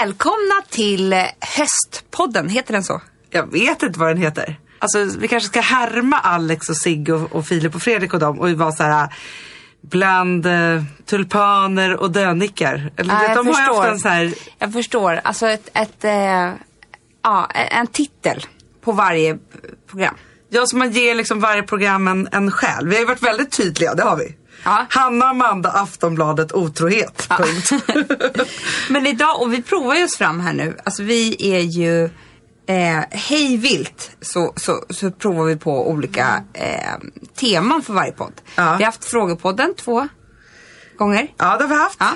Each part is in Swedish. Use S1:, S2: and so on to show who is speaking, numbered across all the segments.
S1: Välkomna till eh, Höstpodden, heter den så?
S2: Jag vet inte vad den heter. Alltså vi kanske ska härma Alex och Sigge och, och Filip och Fredrik och dem och vara så här bland eh, tulpaner och dönickar. Eller,
S1: Ja,
S2: de har
S1: förstår.
S2: ofta en så här,
S1: Jag förstår. Alltså ett, ett, eh, ja, en titel på varje program.
S2: ja som man ger liksom varje program en, en själ. Vi har ju varit väldigt tydliga, det har vi.
S1: Ja.
S2: Hanna, Amanda, Aftonbladet, otrohet. Punkt.
S1: Men idag, och vi provar ju oss fram här nu. Alltså vi är ju eh, hej vilt så, så, så provar vi på olika eh, teman för varje podd.
S2: Ja.
S1: Vi har haft frågepodden två gånger.
S2: ja, det har vi haft.
S1: Ja.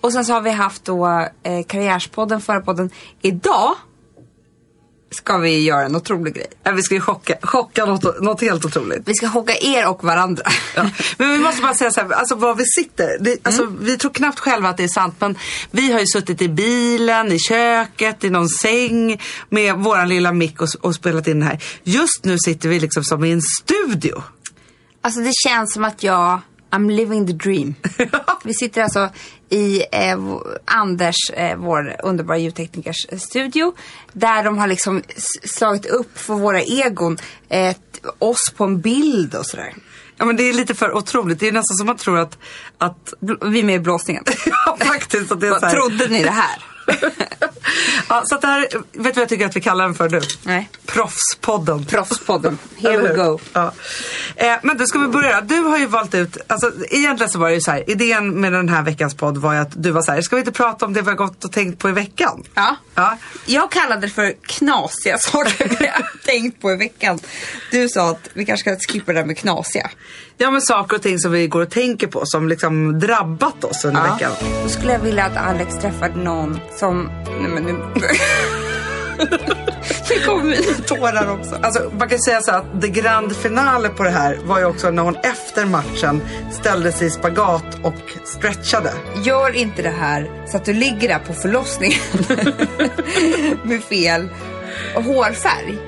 S1: Och sen så har vi haft då eh, Karriärspodden, förra podden. Idag ska vi göra en otrolig grej.
S2: Ja, vi ska ju chocka, chocka något, något helt otroligt.
S1: Vi ska chocka er och varandra.
S2: Ja. Men vi måste bara säga så här, alltså var vi sitter. Det, alltså, Vi tror knappt själva att det är sant men vi har ju suttit i bilen, i köket, i någon säng med våran lilla mick och, och spelat in det här. Just nu sitter vi liksom som i en studio.
S1: Alltså det känns som att jag, I'm living the dream. Vi sitter alltså i eh, Anders, eh, vår underbara ljudteknikers studio. Där de har liksom slagit upp för våra egon eh, oss på en bild och sådär.
S2: Ja men det är lite för otroligt. Det är nästan som man tror att, att
S1: Vi är med i blåsningen.
S2: ja, faktiskt att det är så här.
S1: Trodde ni det här?
S2: ja, så att det här, vet du vad jag tycker att vi kallar den för nu?
S1: Nej.
S2: Proffspodden.
S1: Proffspodden. Here we go.
S2: Ja. Eh, men då ska vi börja. Du har ju valt ut, alltså egentligen så var det ju så här, idén med den här veckans podd var ju att du var så här, ska vi inte prata om det vi har gått och tänkt på i veckan?
S1: Ja.
S2: Ja.
S1: Jag kallade det för knasiga saker jag har tänkt på i veckan. Du sa att vi kanske ska skippa det där med knasiga.
S2: Ja men saker och ting som vi går och tänker på som liksom drabbat oss under veckan.
S1: Då skulle jag vilja att Alex träffade någon som... Nej men nu kommer mina tårar också.
S2: Alltså man kan säga så att det grand finale på det här var ju också när hon efter matchen ställde sig i spagat och stretchade.
S1: Gör inte det här så att du ligger där på förlossningen med fel hårfärg.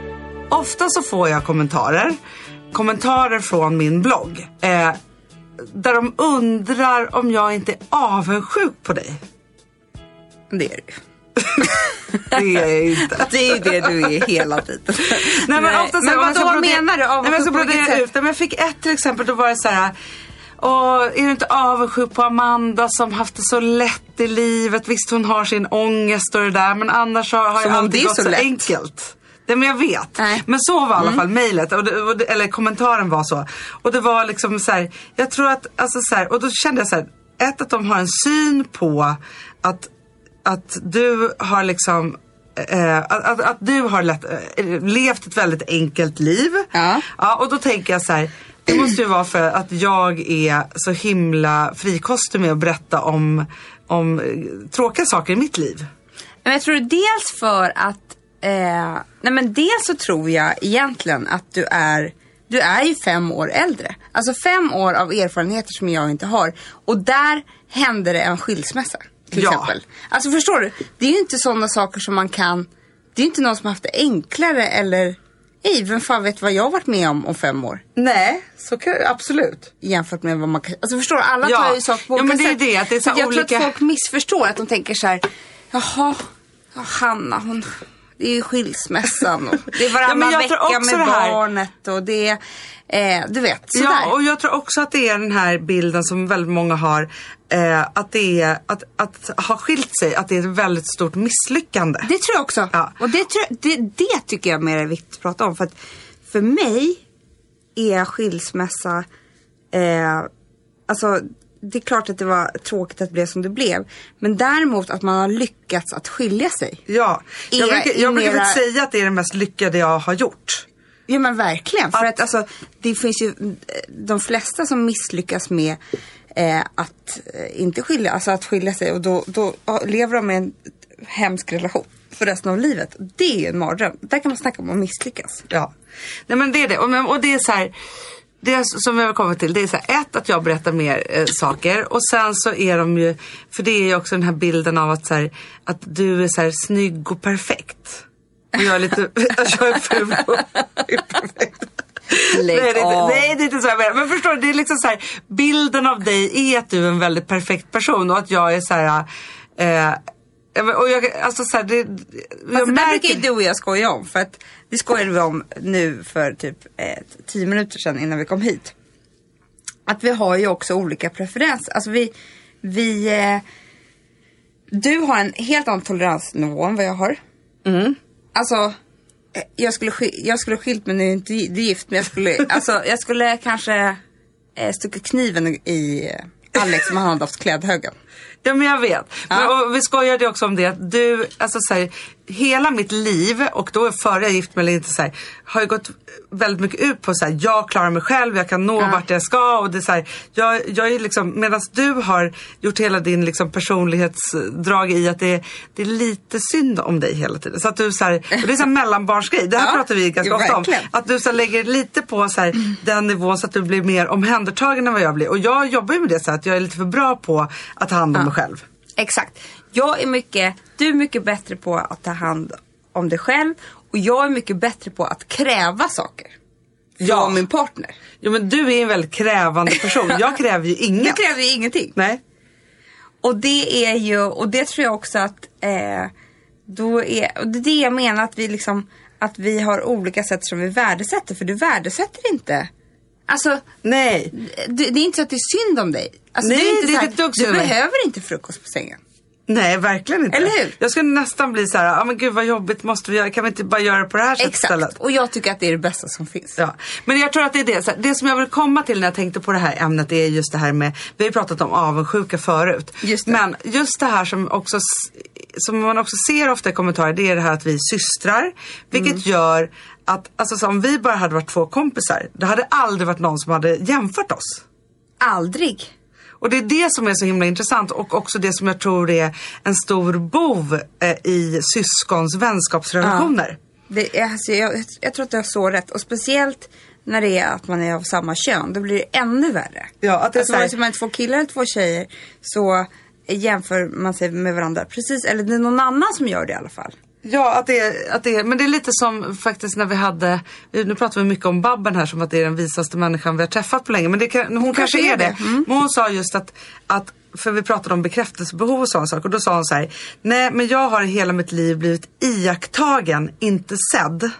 S2: Ofta så får jag kommentarer, kommentarer från min blogg. Eh, där de undrar om jag inte är avundsjuk på dig.
S1: Det är du.
S2: Det är jag inte.
S1: Det är det du är hela tiden.
S2: Nej men ofta så
S1: men
S2: här,
S1: vadå,
S2: så
S1: vad
S2: brodera-
S1: menar du?
S2: Nej, men
S1: Avundsjuk
S2: så broderar jag
S1: sätt?
S2: ut det. Men jag fick ett till exempel, då var det så här. Åh, är du inte avundsjuk på Amanda som haft det så lätt i livet? Visst hon har sin ångest och det där men annars har, har ju alltid
S1: det
S2: gått
S1: så
S2: så, enkelt. Nej men jag vet.
S1: Nej. Mm.
S2: Men så var i alla fall mejlet, och det- och det- eller kommentaren var så. Och det var liksom så här, jag tror att, alltså så här, och då kände jag så här, ett att de har en syn på att, att du har liksom Eh, att, att, att du har lätt, eh, levt ett väldigt enkelt liv.
S1: Ja.
S2: Ja, och då tänker jag så här. Det måste ju vara för att jag är så himla frikostig med att berätta om, om eh, tråkiga saker i mitt liv.
S1: Men jag tror dels för att, eh, nej men dels så tror jag egentligen att du är, du är ju fem år äldre. Alltså fem år av erfarenheter som jag inte har. Och där hände det en skilsmässa. Till
S2: Ja.
S1: exempel. Alltså förstår du? Det är ju inte sådana saker som man kan, det är ju inte någon som har haft det enklare eller, ej, vem fan vet vad jag har varit med om om fem år.
S2: Nej, så kan absolut.
S1: jämfört med vad man kan... Alltså förstår du, alla
S2: Ja.
S1: tar ju saker på
S2: Ja, men
S1: olika
S2: det är det, att det är så
S1: jag tror
S2: olika-
S1: att folk missförstår, att de tänker så här, jaha, ja, Hanna hon, det är ju skilsmässan och det är varannan
S2: tror
S1: vecka med barnet och det är, eh, du vet, sådär.
S2: Ja, och jag tror också att det är den här bilden som väldigt många har. Eh, att det är, att, att ha skilt sig, att det är ett väldigt stort misslyckande.
S1: Det tror jag också.
S2: Ja.
S1: Och det, tror, det, det tycker jag mer är viktigt att prata om. För att för mig är skilsmässa, eh, alltså det är klart att det var tråkigt att det blev som det blev. Men däremot att man har lyckats att skilja sig.
S2: Ja, jag brukar, jag brukar
S1: mera-
S2: säga att det är det mest lyckade jag har gjort.
S1: Ja men verkligen. För
S2: Att-
S1: att alltså, det finns ju de flesta som misslyckas med eh, att eh, inte skilja, alltså att skilja sig och då, då lever de med en hemsk relation för resten av livet. Det är ju en mardröm. Där kan man snacka om att misslyckas.
S2: Ja. Nej men det är det. Och, och det är så här. Det som vi har kommit till, det är så här, ett att jag berättar mer eh, saker och sen så är de ju, för det är ju också den här bilden av att, så här, att du är så här snygg och perfekt. Och jag är lite, jag är ful och perfekt.
S1: Lägg
S2: nej, det
S1: av.
S2: inte- nej, det är inte så jag menar. Men förstår du, det är liksom så här, bilden av dig är att du är en väldigt perfekt person och att jag är så här, eh, Ja, men- Och jag, alltså så här, det,
S1: Fast
S2: jag
S1: det där brukar ju du och jag skoja om. För att det skojade vi om nu för typ eh, tio minuter sedan innan vi kom hit. Att vi har ju också olika preferenser. Alltså vi, vi eh, du har en helt annan toleransnivå än vad jag har.
S2: Mm.
S1: Alltså, eh, jag skulle, sk- jag skulle skilt mig, nu är inte gi- gift, men jag skulle, alltså, jag skulle kanske eh, stuckit kniven i eh, Alex om han hade haft klädhögen.
S2: Ja men jag vet. Men,
S1: Ja.
S2: och vi skojade också om det att du, alltså så här, hela mitt liv och då före jag gift mig eller inte så här, har ju gått väldigt mycket ut på så här, jag klarar mig själv, jag kan nå
S1: Ja.
S2: vart jag ska och det är så här, jag, jag är liksom, medan du har gjort hela din liksom personlighetsdrag i att det är, det är lite synd om dig hela tiden. Så att du så här, och det är så här mellanbarnsgrej, det här
S1: Ja,
S2: pratar vi ganska
S1: ja,
S2: ofta om. Att du så lägger lite på så här, den nivån så att du blir mer omhändertagen än vad jag blir. Och jag jobbar ju med det så att jag är lite för bra på att ta hand om mig själv.
S1: Exakt. Jag är mycket, du är mycket bättre på att ta hand om dig själv och jag är mycket bättre på att kräva saker. Från
S2: Ja.
S1: min partner.
S2: Jo men du är en väldigt krävande person. Jag kräver ju
S1: Du
S2: inget.
S1: kräver ju ingenting.
S2: Nej.
S1: Och det är ju, och det tror jag också att eh, då är, och det är det jag menar att vi liksom, att vi har olika sätt som vi värdesätter. För du värdesätter inte. Alltså,
S2: Nej.
S1: det, det är inte så att det är synd om dig. Alltså,
S2: Nej,
S1: det är inte
S2: det är
S1: så här,
S2: ett dugg
S1: Du behöver inte frukost på sängen.
S2: Nej, verkligen inte.
S1: Eller hur?
S2: Jag skulle nästan bli så här, ja ah, men gud vad jobbigt måste vi göra, kan vi inte bara göra det på det här sättet
S1: Exakt.
S2: istället?
S1: Och jag tycker att det är det bästa som finns.
S2: Ja. Men jag tror att det är det. Så här, det som jag vill komma till när jag tänkte på det här ämnet är just det här med, vi har ju pratat om avundsjuka förut.
S1: Just det.
S2: Men just det här som, också, som man också ser ofta i kommentarer, det är det här att vi är systrar. Vilket
S1: Mm.
S2: gör att, alltså så om vi bara hade varit två kompisar, det hade aldrig varit någon som hade jämfört oss.
S1: Aldrig.
S2: Och det är det som är så himla intressant och också det som jag tror är en stor bov eh, i syskons vänskapsrelationer.
S1: Det är, alltså, jag, jag tror att du har så rätt. Och speciellt när det är att man är av samma kön. Då blir det ännu värre.
S2: Ja, att det är
S1: alltså,
S2: så här-
S1: vare sig man är två killar eller två tjejer så jämför man sig med varandra. Precis, eller det är någon annan som gör det i alla fall.
S2: Ja, att det, är, att det är, men det är lite som faktiskt när vi hade, nu pratar vi mycket om Babben här som att det är den visaste människan vi har träffat på länge. Men det hon, kanske är det.
S1: Mm.
S2: Men hon sa just att, att, för vi pratade om bekräftelsebehov och sådana saker. Och då sa hon så här, nej men jag har i hela mitt liv blivit iakttagen, inte sedd.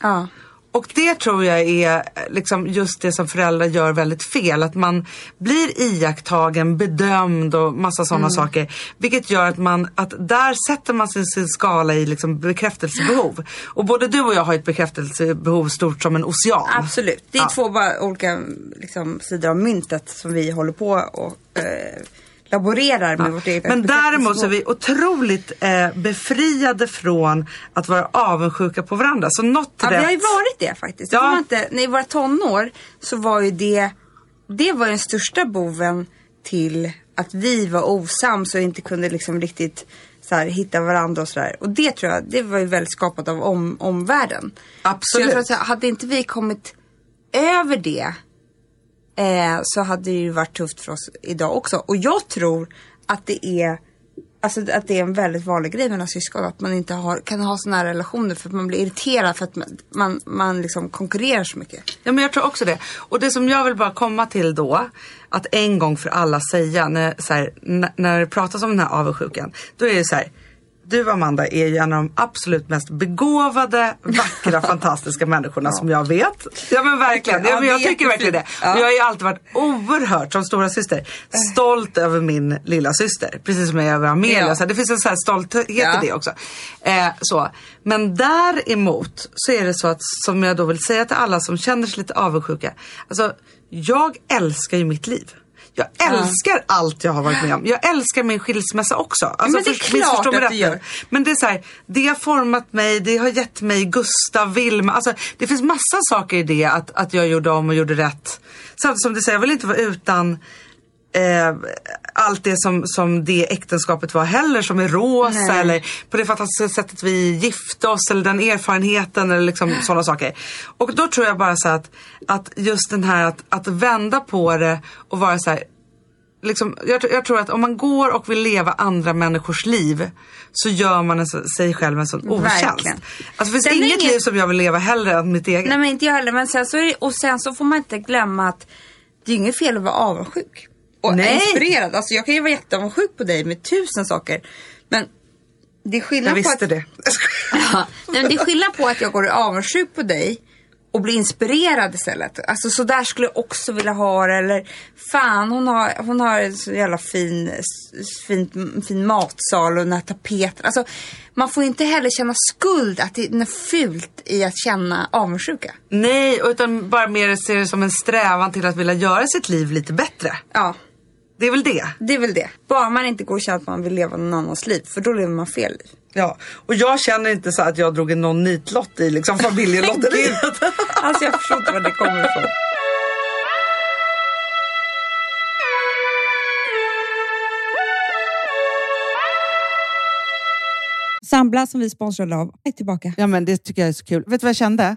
S1: Ja.
S2: Och det tror jag är liksom just det som föräldrar gör väldigt fel. Att man blir iakttagen, bedömd och massa sådana saker. Vilket gör att man, att där sätter man sin, sin skala i liksom bekräftelsebehov. Och både du och jag har ett bekräftelsebehov stort som en ocean.
S1: Absolut. Det är
S2: Ja.
S1: två bara olika liksom, sidor av myntet som vi håller på och eh, laborerar med vårt eget
S2: Men däremot så är vi otroligt eh, befriade från att vara avundsjuka på varandra. Så något
S1: Ja, vi
S2: rätt-
S1: har ju varit det faktiskt.
S2: Ja.
S1: inte, när i våra tonår så var ju det, det var ju den största boven till att vi var osams och inte kunde liksom riktigt så här, hitta varandra och sådär. Och det tror jag, det var ju väldigt skapat av om, omvärlden. Så
S2: Absolut.
S1: jag tror att så hade inte vi kommit över det eh, så hade det ju varit tufft för oss idag också. Och jag tror att det är Alltså att det är en väldigt vanlig grej mellan syskon. Att man inte har, kan ha sådana här relationer för att man blir irriterad för att man, man, man liksom konkurrerar så mycket.
S2: Ja men jag tror också det. Och det som jag vill bara komma till då, att en gång för alla säga när, så här, när, när det pratas om den här avundsjukan. Då är det så här, du Amanda är ju en av de absolut mest begåvade, vackra, fantastiska människorna som jag vet. Ja men verkligen,
S1: Ja,
S2: ja, men jag tycker verkligen det.
S1: Ja.
S2: Och jag har ju alltid varit oerhört, som stora syster stolt över min lilla syster. Precis som jag är över Amelia.
S1: Ja.
S2: Så det finns en sån här stolthet
S1: Ja.
S2: i det också. Eh, så. Men däremot så är det så att, som jag då vill säga till alla som känner sig lite avundsjuka. Alltså, jag älskar ju mitt liv. Jag älskar allt jag har varit med om. Jag älskar min skilsmässa också. Alltså,
S1: men det är
S2: först-
S1: klart att du gör.
S2: Men det är så här, det har format mig, det har gett mig Gustav, Vilma. Alltså, det finns massa saker i det att, att jag gjorde om och gjorde rätt. Samtidigt som du säger, jag vill inte vara utan eh, allt det som, som det äktenskapet var heller, som är rosa
S1: Nej.
S2: eller på det fantastiska sättet vi gifte oss eller den erfarenheten eller liksom sådana saker. Och då tror jag bara så att, att just den här att, att vända på det och vara så här, liksom, jag, tror- jag tror att om man går och vill leva andra människors liv så gör man en, sig själv en sån otjänst.
S1: Verkligen.
S2: Alltså, det finns
S1: Sen är
S2: inget liv som jag vill leva hellre än mitt eget.
S1: Nej men inte jag heller. Men sen så det, och sen så får man inte glömma att det är inget fel att vara avundsjuk. Och
S2: Nej.
S1: inspirerad. Alltså jag kan ju vara jätteavundsjuk på dig med tusen saker. Men Det är skillnad
S2: Jag
S1: på att,
S2: det.
S1: Ja, nej, men det är skillnad på att jag går avundsjuk på dig och blir inspirerad istället. Alltså så där skulle jag också vilja ha det. Eller fan hon har, hon har en så jävla fin, fin, fin matsal och den här tapeten. Alltså man får inte heller känna skuld att det är något fult i att känna avundsjuka.
S2: Nej, utan bara mer se det som en strävan till att vilja göra sitt liv lite bättre.
S1: Ja,
S2: Det är väl det.
S1: det är väl det. Bara man inte går och känner att man vill leva någon annans liv. För då lever man fel liv.
S2: Ja, och jag känner inte så att jag drog en någon nitlott i liksom familjelotteriet.
S1: Alltså jag förstår inte var det kommer ifrån.
S3: Sambla som vi sponsrade av är tillbaka.
S4: Ja, men det tycker jag är så kul. Vet du vad jag kände?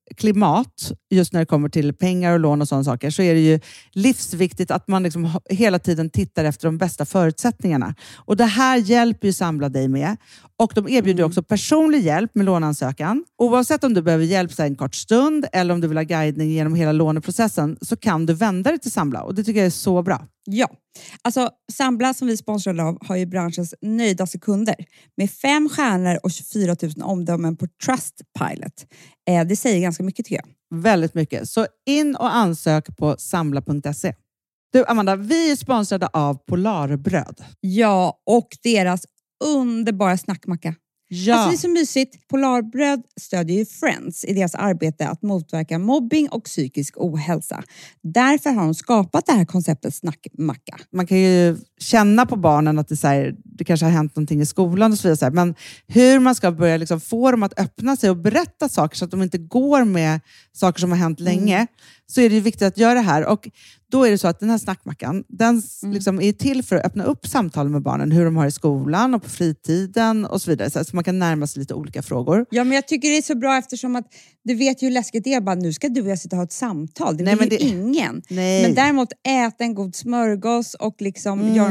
S4: klimat, just när det kommer till pengar och lån och sådana saker, så är det ju livsviktigt att man liksom hela tiden tittar efter de bästa förutsättningarna. Och Det här hjälper ju Samla dig med. Och De erbjuder också personlig hjälp med låneansökan. Oavsett om du behöver hjälp så en kort stund eller om du vill ha guidning genom hela låneprocessen så kan du vända dig till Samla och det tycker jag är så bra.
S3: Ja, alltså Sambla som vi sponsrade av har ju branschens nöjdaste kunder med fem stjärnor och 24 000 omdömen på Trustpilot. Eh, det säger ganska mycket tycker jag.
S4: Väldigt mycket. Så in och ansök på samla.se. Du Amanda, vi är sponsrade av Polarbröd.
S3: Ja, och deras underbara snackmacka.
S4: Ja.
S3: Alltså det är så mysigt. Polarbröd stödjer ju Friends i deras arbete att motverka mobbing och psykisk ohälsa. Därför har de skapat det här konceptet snackmacka.
S4: man kan ju känna på barnen att det, så här, det kanske har hänt någonting i skolan och så vidare. Men hur man ska börja liksom få dem att öppna sig och berätta saker så att de inte går med saker som har hänt länge, så är det viktigt att göra det här. Och då är det så att den här snackmackan, den s- liksom är till för att öppna upp samtal med barnen, hur de har i skolan och på fritiden och så vidare. Så, man kan närma sig lite olika frågor.
S3: Ja, men jag tycker det är så bra eftersom att du vet ju hur läskigt det är. Bara, nu ska du och jag sitta och ha ett samtal. Det
S4: Nej,
S3: vill
S4: men
S3: ju
S4: det-
S3: ingen.
S4: Nej.
S3: Men däremot äta en god smörgås och liksom göra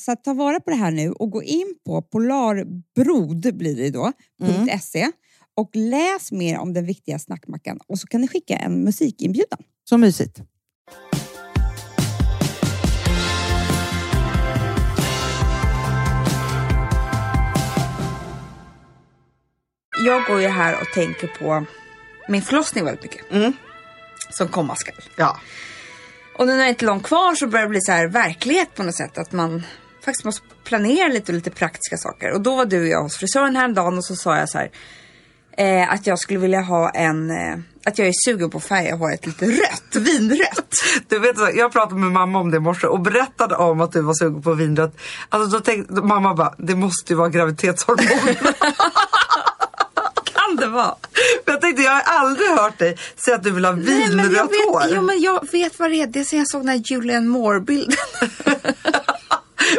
S3: så ta vara på det här nu och gå in på polarbrod blir det då, .se och läs mer om den viktiga snackmackan och så kan ni skicka en musikinbjudan.
S4: Så mysigt.
S1: Jag går ju här och tänker på min förlossning väldigt mycket. Som komma skall.
S2: Ja.
S1: Och nu när det är inte långt kvar så börjar det bli så här verklighet på något sätt. Att man faktiskt måste planera lite och lite praktiska saker. Och då var du och jag hos frisören häromdagen och så sa jag så här. Eh, att jag skulle vilja ha en, eh, att jag är sugen på att färga håret lite rött, vinrött.
S2: Du vet, jag pratade med mamma om det i morse och berättade om att du var sugen på vinrött. Alltså, då tänkte, mamma bara, det måste ju vara graviditetshormon.
S1: Kan det vara?
S2: Men jag tänkte, jag har aldrig hört dig säga att du vill ha vinrött hår.
S1: jo, men jag vet vad det är. Det är sen jag såg den här Julian Moore-bilden.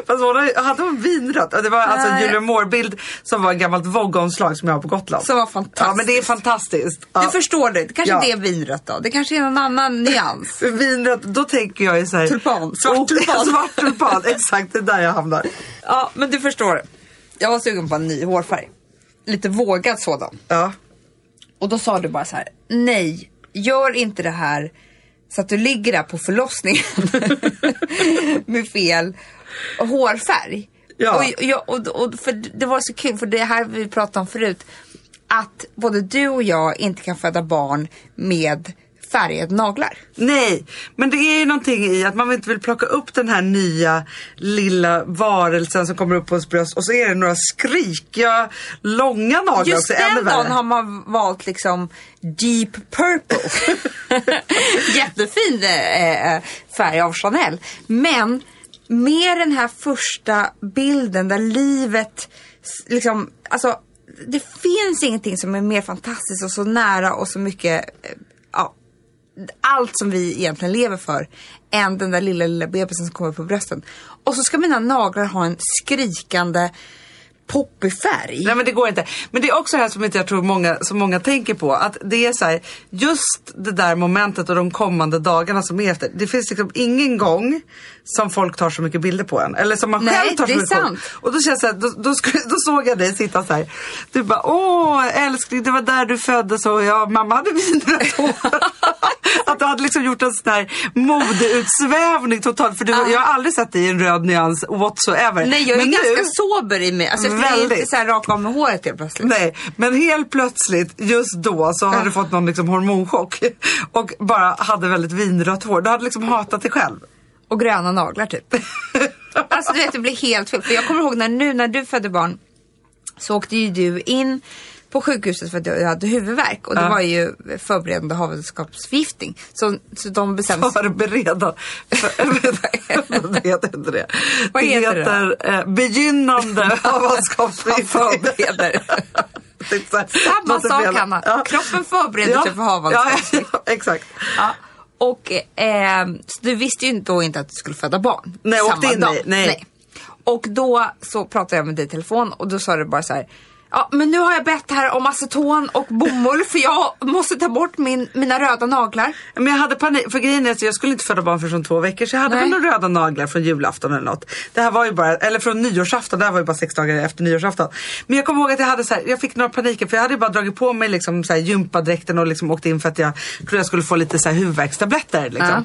S2: Fast hon hade- hon vinrött? Det var alltså en. Julia Moore-bild som var ett gammalt Vogue-omslag som jag har på Gotland.
S1: Som var fantastiskt.
S2: Ja men det är fantastiskt. Ja.
S1: Du förstår det. Det kanske
S2: Ja.
S1: inte är vinrött då. Det kanske är någon annan nyans.
S2: Vinrött, då tänker jag ju såhär...
S1: Tulpan, svart
S2: Oh,
S1: tulpan.
S2: svart tulpan, exakt det är där jag hamnar.
S1: Ja, men du förstår. Jag var sugen på en ny hårfärg. Lite vågad sådan.
S2: Ja.
S1: Och då sa du bara så här. Nej, gör inte det här så att du ligger där på förlossningen med fel hårfärg.
S2: Ja.
S1: Och, jag, och, och för det var så kul, för det här vi pratade om förut. Att både du och jag inte kan föda barn med färgade naglar.
S2: Nej, men det är ju någonting i att man inte vill plocka upp den här nya lilla varelsen som kommer upp på ens bröst och så är det några skrikiga långa naglar
S1: Just
S2: också. ännu
S1: den dagen har man valt liksom deep purple. Jättefin eh, färg av Chanel. Men med den här första bilden där livet liksom, alltså det finns ingenting som är mer fantastiskt och så nära och så mycket, eh, ja, allt som vi egentligen lever för än den där lilla, lilla bebisen som kommer på brösten. Och så ska mina naglar ha en skrikande poppig färg.
S2: Nej men det går inte. Men det är också det här som inte jag tror många, som många tänker på. Att det är så här, just det där momentet och de kommande dagarna som är efter. Det finns liksom ingen gång som folk tar så mycket bilder på en. Eller som man
S1: Nej,
S2: själv tar så mycket på.
S1: sant.
S2: Och då känns det då, då, skulle, då såg jag dig sitta så här. Du bara, åh älskling det var där du föddes och ja, mamma hade vinrött hår. att du hade liksom gjort en sån här modeutsvävning totalt. För du, jag har aldrig sett dig i en röd nyans whatsoever.
S1: Nej, jag är
S2: Men
S1: ganska
S2: nu-
S1: sober i mig. Alltså, jag är inte
S2: Väldigt.
S1: så här rak av med håret helt plötsligt.
S2: Nej, men helt plötsligt just då så hade du fått någon liksom hormonchock och bara hade väldigt vinrött hår. Du hade liksom hatat dig själv.
S1: Och gröna naglar typ. alltså du vet, det blir helt fel. För jag kommer ihåg när, nu när du födde barn så åkte ju du in på sjukhuset för att du hade huvudvärk och det
S2: Ja.
S1: var ju förberedande havandeskapsförgiftning. Så, så de bestämde sig.
S2: Förbereda. För, det heter inte det.
S1: Vad
S2: det
S1: heter det
S2: heter eh, begynnande havandeskapsförgiftning.
S1: Förbereder.
S2: Det
S1: Samma sak. Hanna. Kroppen förbereder sig för havandeskapsförgiftning.
S2: Ja, ja, exakt.
S1: Ja. Och eh, så du visste ju då inte att du skulle föda barn.
S2: Nej, jag åkte
S1: samma
S2: in
S1: dag.
S2: i- nej.
S1: Och då så pratade jag med dig i telefon och då sa du bara så här. Ja, men nu har jag bett här om aceton och bomull för jag måste ta bort min, mina röda naglar.
S2: Men jag hade panik, för grejen är att jag skulle inte föda barn för som två veckor så jag hade
S1: Nej.
S2: väl några röda naglar från julafton eller något. Det här var ju bara, eller från nyårsafton, det här var ju bara sex dagar efter nyårsafton. Men jag kommer ihåg att jag hade så här, jag fick några paniker för jag hade ju bara dragit på mig liksom så här gympadräkten och liksom åkt in för att jag trodde jag skulle få lite så här huvudvärkstabletter liksom.
S1: Ja.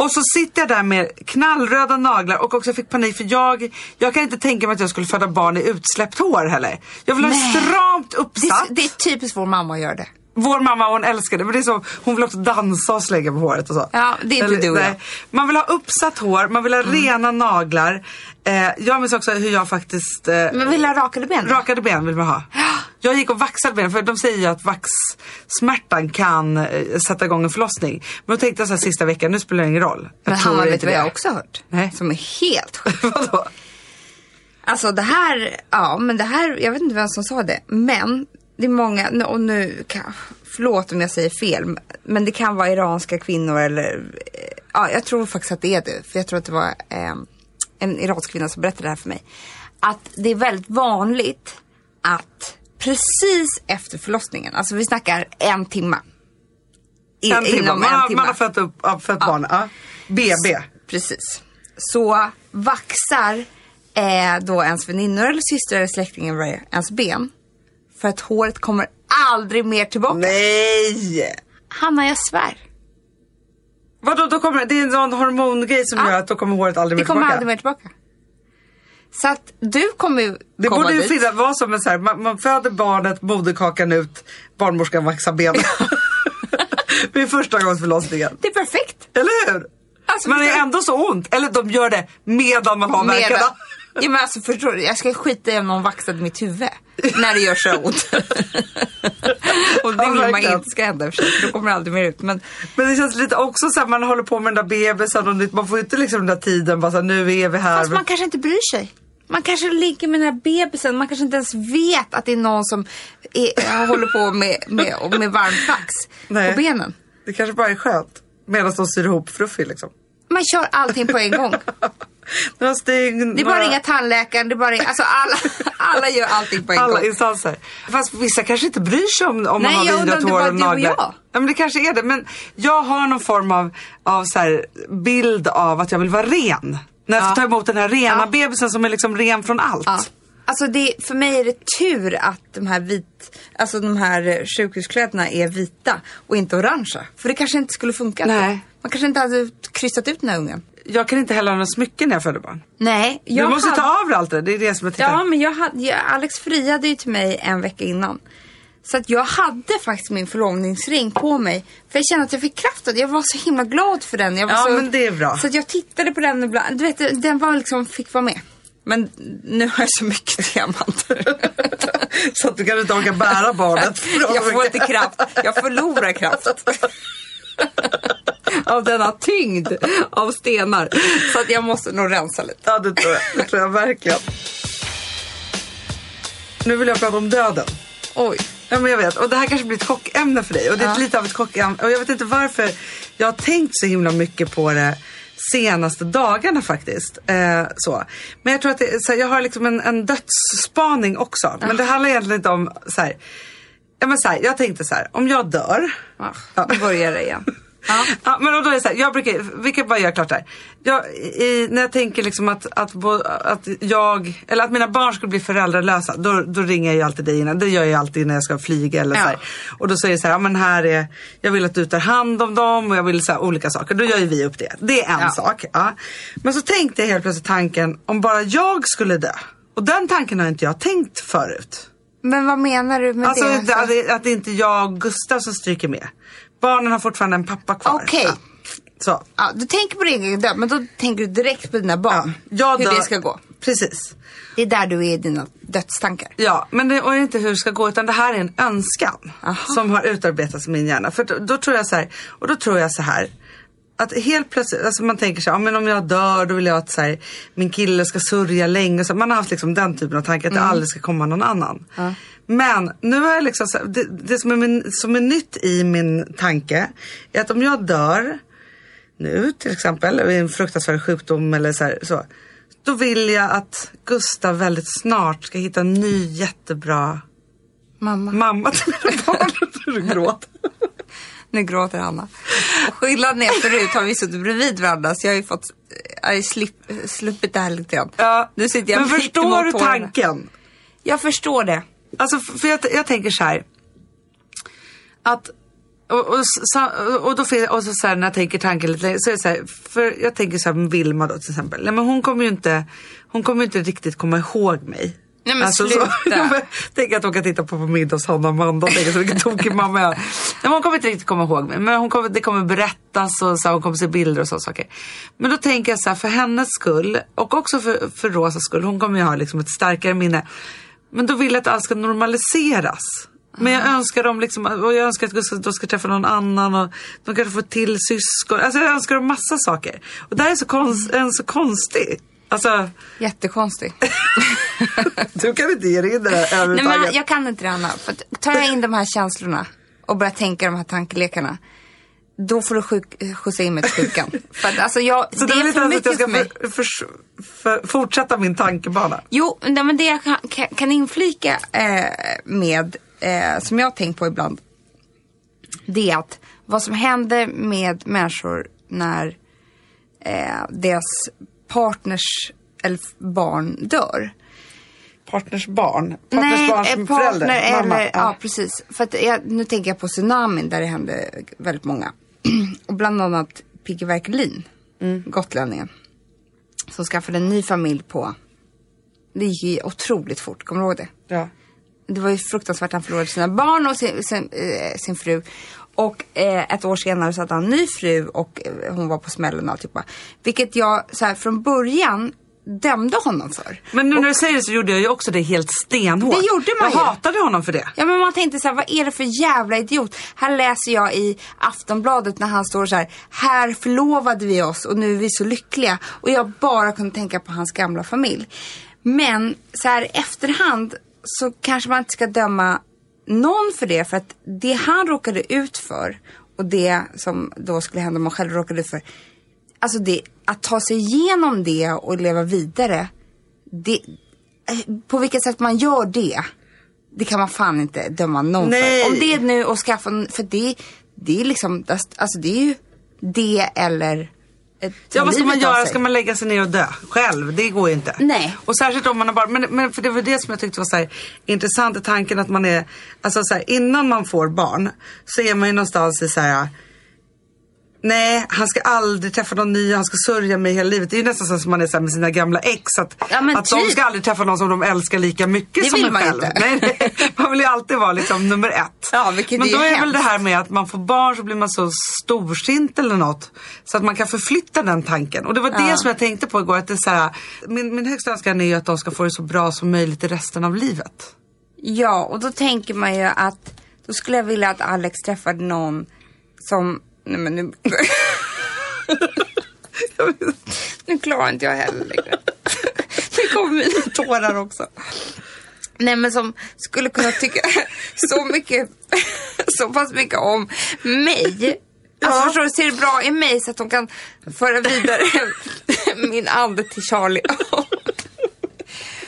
S2: Och så sitter jag där med knallröda naglar och också fick panik för jag, jag kan inte tänka mig att jag skulle föda barn i utsläppt hår heller. Jag vill ha
S1: Nej.
S2: stramt
S1: Det,
S2: uppsatt.
S1: är- det är typiskt vår mamma att göra det.
S2: Vår mamma hon älskar det men det är så, hon vill också dansa och slägga på håret och så.
S1: Ja, det är inte du och jag. Mm.
S2: Man vill ha uppsatt hår, man vill ha rena naglar. Eh, jag minns också hur jag faktiskt eh,
S1: Men vill ha rakade ben?
S2: Rakade ben vill man ha. Jag gick och vaxade ben för de säger ju att vaxsmärtan kan eh, sätta igång en förlossning. Men då tänkte jag så här sista veckan, nu spelar det ingen roll. Jag
S1: Men Hanna, vet du vad jag också har hört?
S2: Nej.
S1: Som är helt sjukt.
S2: Vadå?
S1: Alltså det här, ja men det här, jag vet inte vem som sa det, men det är många, och nu, kan, förlåt om jag säger fel, men det kan vara iranska kvinnor eller, eh, ja jag tror faktiskt att det är det, för jag tror att det var eh, en iransk kvinna som berättade det här för mig. Att det är väldigt vanligt att precis efter förlossningen, alltså vi snackar en timme. I-
S2: En timme. Man,
S1: en
S2: har-
S1: timme.
S2: man har fött, upp, ja, fött barn. Ja. BB.
S1: Precis. Så vaxar eh, då ens väninnor eller systrar eller släktingar det ens ben. För att håret kommer aldrig mer tillbaka.
S2: Nej!
S1: Hanna, jag svär.
S2: Vadå, då kommer, det är en sån hormongrej som
S1: Ja.
S2: gör att då kommer håret aldrig
S1: Det
S2: mer
S1: kommer
S2: tillbaka.
S1: aldrig mer tillbaka. Så att du kommer ju
S2: Det
S1: komma
S2: borde ju
S1: dit.
S2: finnas, vara som en så här, man, man föder barnet, moderkakan ut, barnmorskan vaxar benen. Vid första gångs förlossningen.
S1: Det är perfekt.
S2: Eller hur?
S1: Alltså,
S2: man är ändå så ont. Eller de gör det medan man har
S1: Medan-
S2: värkarna.
S1: Ja men alltså förstår du, jag ska skita i om någon vaxade mitt huvud. När det gör så ont. Och det
S2: Ja,
S1: vill man
S2: verkligen.
S1: inte ska hända för sig, för då kommer det aldrig mer ut. Men
S2: Men det känns lite också så här, man håller på med den där bebisen och man får inte liksom den där tiden bara så här, nu är vi här.
S1: Fast man kanske inte bryr sig. Man kanske ligger med den här bebisen, man kanske inte ens vet att det är någon som är, håller på med, med, med varm fax
S2: Nej.
S1: på benen.
S2: Det kanske bara är skönt. Medan de syr ihop Fruffy liksom.
S1: Man kör allting på en gång.
S2: Några stygn,
S1: Det är bara
S2: några-
S1: ringa tandläkaren, det är bara alltså alla, alla gör allting på en
S2: Alla
S1: gång.
S2: instanser. Fast vissa kanske inte bryr sig om, om
S1: Nej,
S2: man har
S1: det
S2: hår och naglar. Ja, men det kanske är det. Men jag har någon form av, av så här, bild av att jag vill vara ren. När jag ska
S1: Ja.
S2: ta emot den här rena
S1: Ja.
S2: bebisen som är liksom ren från allt.
S1: Ja. Alltså det, för mig är det tur att de här, vit, alltså de här sjukhuskläderna är vita och inte orangea. För det kanske inte skulle funka.
S2: Nej.
S1: Man kanske inte hade kryssat ut den här ungen.
S2: Jag kan inte heller ha några smycken när jag föder barn.
S1: Nej.
S2: Du
S1: hade-
S2: måste ta av dig allt det. Det är det som jag tittar.
S1: Ja, men jag hade, jag, Alex friade ju till mig en vecka innan. Så att jag hade faktiskt min förlovningsring på mig. För jag kände att jag fick kraft av det. Jag var så himla glad för den.
S2: Ja,
S1: så,
S2: men det är bra.
S1: Så att jag tittade på den ibland. Du vet, den var liksom, fick vara med. Men nu har jag så mycket diamanter.
S2: Så att du kanske inte orkar bära barnet.
S1: jag får inte kraft. Jag förlorar kraft. av denna tyngd av stenar. Så att jag måste nog rensa lite.
S2: Ja, det tror jag. Det tror jag verkligen. Nu vill jag prata om döden.
S1: Oj.
S2: Ja, men jag vet. Och det här kanske blir ett chockämne för dig. Och det är
S1: Ja.
S2: lite av ett chockämne. Och jag vet inte varför jag har tänkt så himla mycket på det senaste dagarna faktiskt. Eh, så. Men jag tror att det, så här, jag har liksom en, en dödsspaning också. Men det handlar egentligen inte om så här. Ja, men så här, jag tänkte så här, om jag dör.
S1: Ja,
S2: Ja.
S1: nu börjar det igen. Ja.
S2: Ja, men då är det så här, jag brukar, vi kan bara göra klart det här. Jag, i, när jag tänker liksom att, att, bo- att jag, eller att mina barn skulle bli föräldralösa, då, då ringer jag ju alltid dig innan. Det gör jag alltid när jag ska flyga eller
S1: Ja.
S2: så här. Och då säger jag så här, ja men här är, jag vill att du tar hand om dem och jag vill så här, olika saker. Då gör ju vi upp det. Det är en
S1: Ja.
S2: sak. Men så tänkte jag helt plötsligt tanken, om bara jag skulle dö. Och den tanken har inte jag tänkt förut.
S1: Men vad menar du med
S2: Alltså
S1: det?
S2: att, att, att det inte är jag och Gustav som stryker med. Barnen har fortfarande en pappa kvar.
S1: Okej.
S2: Ja. Så.
S1: Ja, du tänker på din egen död, men då tänker du direkt på dina barn.
S2: Jag
S1: hur
S2: dör-
S1: det ska gå.
S2: Precis.
S1: Det är där du är i dina dödstankar.
S2: Ja, men det och inte hur det ska gå utan det här är en önskan
S1: Aha.
S2: som har utarbetats i min hjärna. För då, då tror jag så här, och då tror jag så här. Att helt plötsligt, alltså man tänker så här, ja, men om jag dör då vill jag att så här, min kille ska sörja länge. Så man har haft liksom den typen av tankar att det aldrig ska komma någon annan. Men nu har jag liksom, så det, det som, är min, som är nytt i min tanke är att om jag dör nu till exempel, vid en fruktansvärd sjukdom eller så, här, så. Då vill jag att Gustav väldigt snart ska hitta en ny jättebra
S1: Mamma.
S2: mamma till mina barn. Du gråter.
S1: Nu gråter Hanna. Skillnaden är förut har vi suttit bredvid varandra så jag har ju fått, jag har ju slipp, sluppit det här lite grann.
S2: Ja.
S1: Nu sitter jag
S2: Men förstår du tanken?
S1: Jag förstår det.
S2: Alltså för jag, jag tänker så här. Att och, och, och då fin- och så, så här, när jag tänker tanken lite så är det så här, för jag tänker så här med Vilma då till exempel. Nej, men hon kommer ju inte, hon kommer inte riktigt komma ihåg mig.
S1: Nej, men
S2: så,
S1: sluta.
S2: Tänk att åka titta på på middag hos Hanna och Amanda och tänka så vilken tokig mamma jag är. Nej, men Hon kommer inte riktigt komma ihåg mig. Men hon kommer, det kommer berättas och så här, hon kommer se bilder och sådana saker. Men då tänker jag så här, för hennes skull och också för, för Rosas skull. Hon kommer ju ha liksom ett starkare minne. Men då vill jag att allt ska normaliseras. Men jag önskar dem liksom, och jag önskar att Gustav då ska träffa någon annan och de kanske får till syskon. Alltså jag önskar dem massa saker. Och det här är så, konst, en så konstig. Alltså,
S1: Jättekonstigt.
S2: du kan inte ge dig in det här
S1: Nej, men jag kan inte det Hanna. För tar jag in de här känslorna och börjar tänka de här tankellekarna. Då får du sjuk, skjutsa in mig till sjukan. för att, alltså jag,
S2: Så
S1: det
S2: vill
S1: är för
S2: ens att jag
S1: mycket
S2: ska
S1: för mig.
S2: för, för, fortsätta min tankebana?
S1: Jo, nej, men det jag kan, kan, kan inflika eh, med, eh, som jag har tänkt på ibland, det är att vad som händer med människor när eh, deras partners eller barn dör.
S2: Partners barn? Partners barn
S1: eh,
S2: som
S1: partner
S2: förälder? Mamma?
S1: eller, ja. precis. För att jag, nu tänker jag på tsunamin där det hände väldigt många. Och bland annat Piggy Werkelin,
S2: Mm.
S1: gotlänningen. Som skaffade en ny familj på, det gick ju otroligt fort, kommer du ihåg det?
S2: ja.
S1: Det var ju fruktansvärt, han förlorade sina barn och sin, sin, eh, sin fru. Och eh, ett år senare så hade han en ny fru och eh, hon var på smällen och alltihopa. Vilket jag så här, från början dömde honom för.
S2: Men nu när du säger det så gjorde jag ju också det helt stenhårt.
S1: Det gjorde man
S2: Jag
S1: ju.
S2: hatade honom för det.
S1: Ja men man tänkte så här, vad är det för jävla idiot? Här läser jag i Aftonbladet när han står så här, här förlovade vi oss och nu är vi så lyckliga. Och jag bara kunde tänka på hans gamla familj. Men så här efterhand så kanske man inte ska döma någon för det för att det han råkade ut för och det som då skulle hända om man själv råkade ut för. Alltså det, att ta sig igenom det och leva vidare. Det, eh, på vilket sätt man gör det. Det kan man fan inte döma någon
S2: Nej.
S1: för. Om det är nu att skaffa, för det, det är liksom, alltså det är ju det eller
S2: Ja vad ska man göra? Ska man lägga sig ner och dö själv? Det går ju inte.
S1: Nej.
S2: Och särskilt om man har barn. Men, men för det var det som jag tyckte var så här, intressant i tanken att man är, alltså så här, innan man får barn så är man ju någonstans i så här Nej, han ska aldrig träffa någon ny, han ska sörja mig hela livet. Det är ju nästan så som man är så med sina gamla ex. Att,
S1: Ja,
S2: att de
S1: typ.
S2: ska aldrig träffa någon som de älskar lika mycket
S1: Det
S2: som en själv.
S1: inte.
S2: Nej, nej, man vill ju alltid vara liksom nummer ett.
S1: Ja,
S2: men
S1: är
S2: då är väl
S1: hemskt.
S2: det här med att man får barn så blir man så storsint eller något. Så att man kan förflytta den tanken. Och det var det som jag tänkte på igår. Att det är så här, min, min högsta önskan är ju att de ska få det så bra som möjligt i resten av livet.
S1: Ja, och då tänker man ju att då skulle jag vilja att Alex träffade någon som... Nej men nu... nu klarar inte jag heller längre. Nu kommer mina tårar också. Nej men som skulle kunna tycka så mycket, så pass mycket om mig. Alltså
S2: Ja.
S1: förstår du, ser det bra i mig så att de kan föra vidare min ande till Charlie.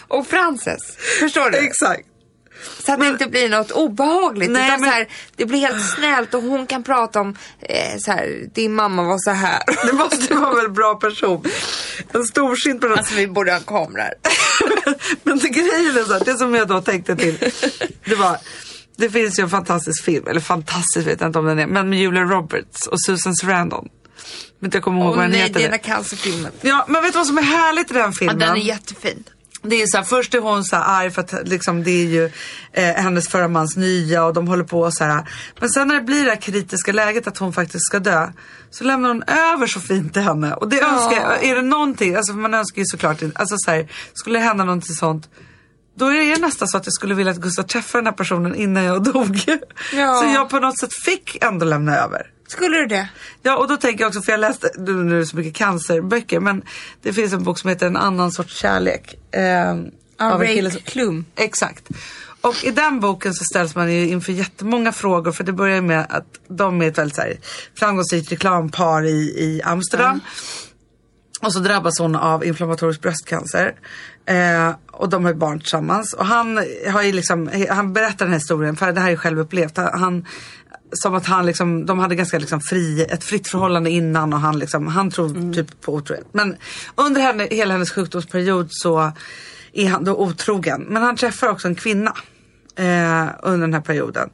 S1: Och Frances. Förstår du?
S2: Exakt.
S1: Så att det inte blir något obehagligt.
S2: Nej,
S1: utan
S2: men-
S1: så här, det blir helt snällt och hon kan prata om eh, så här, din mamma var så här.
S2: Det måste vara en väldigt bra person. En storsint person.
S1: Alltså vi borde ha kameror.
S2: Men det grejen är så här, det som jag då tänkte till. Det var, det finns ju en fantastisk film, eller fantastisk vet jag inte om den är, men med Julia Roberts och Susan Sarandon. Men jag kommer ihåg
S1: Åh
S2: vad den
S1: nej,
S2: heter.
S1: är den där cancerfilmen.
S2: Ja, men vet du vad som är härligt i den
S1: Ja,
S2: filmen?
S1: den är jättefin.
S2: Det är så här, först är hon så här arg för att liksom, det är ju eh, hennes förra mans nya och de håller på så här. Men sen när det blir det här kritiska läget att hon faktiskt ska dö så lämnar hon över så fint till henne. Och det önskar jag, är det någonting, alltså man önskar ju såklart alltså så här, skulle det hända någonting sånt då är det nästan så att jag skulle vilja att Gustav träffar den här personen innan jag dog.
S1: Ja.
S2: Så jag på något sätt fick ändå lämna över.
S1: Skulle du det?
S2: Ja och då tänker jag också, för jag läste, nu nu är det så mycket cancerböcker, men det finns en bok som heter En annan sorts kärlek. Eh, av en
S1: Ray
S2: kille som-
S1: Klum.
S2: Exakt. Och i den boken så ställs man ju inför jättemånga frågor för det börjar ju med att de är ett väldigt så här, framgångsrikt reklampar i, i Amsterdam. Och så drabbas hon av inflammatorisk bröstcancer. Eh, och de har ett barn tillsammans. Och han har ju liksom, han berättar den här historien, för det här är ju självupplevt. Han, han, som att han liksom, de hade ganska liksom fri, ett fritt förhållande innan och han liksom, han tror typ på otrohet. Men under henne, hela hennes sjukdomsperiod så är han då otrogen. Men han träffar också en kvinna eh, under den här perioden.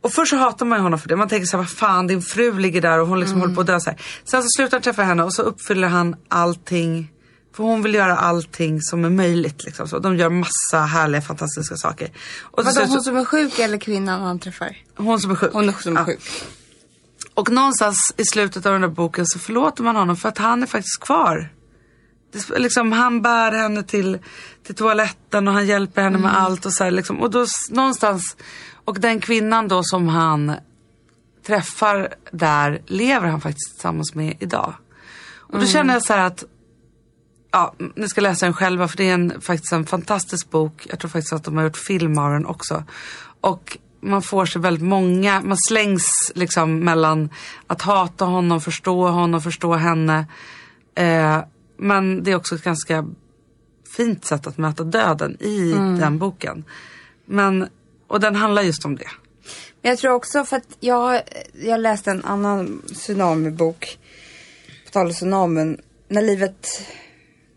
S2: Och först så hatar man ju honom för det. Man tänker så här, vad fan din fru ligger där och hon liksom håller på att dö så här. Sen så slutar han träffa henne och så uppfyller han allting. För hon vill göra allting som är möjligt. Liksom. Så de gör massa härliga fantastiska saker. Och
S1: Vadå,
S2: så-
S1: hon som är sjuk eller kvinnan han träffar?
S2: hon som är sjuk.
S1: Hon som är
S2: Ja.
S1: sjuk.
S2: Och någonstans i slutet av den där boken så förlåter man honom för att han är faktiskt kvar. Det, liksom, han bär henne till, till toaletten och han hjälper henne med allt och så här, liksom. Och då någonstans, och den kvinnan då som han träffar där lever han faktiskt tillsammans med idag. Och då känner jag så här att Ja, ni ska läsa den själva för det är en, faktiskt en fantastisk bok. Jag tror faktiskt att de har gjort film av den också. Och man får sig väldigt många, man slängs liksom mellan att hata honom, förstå honom, förstå henne. Eh, men det är också ett ganska fint sätt att möta döden i den boken. Men, och den handlar just om det.
S1: Men jag tror också för att jag, jag läste en annan tsunamibok. På tal om tsunamin. När livet,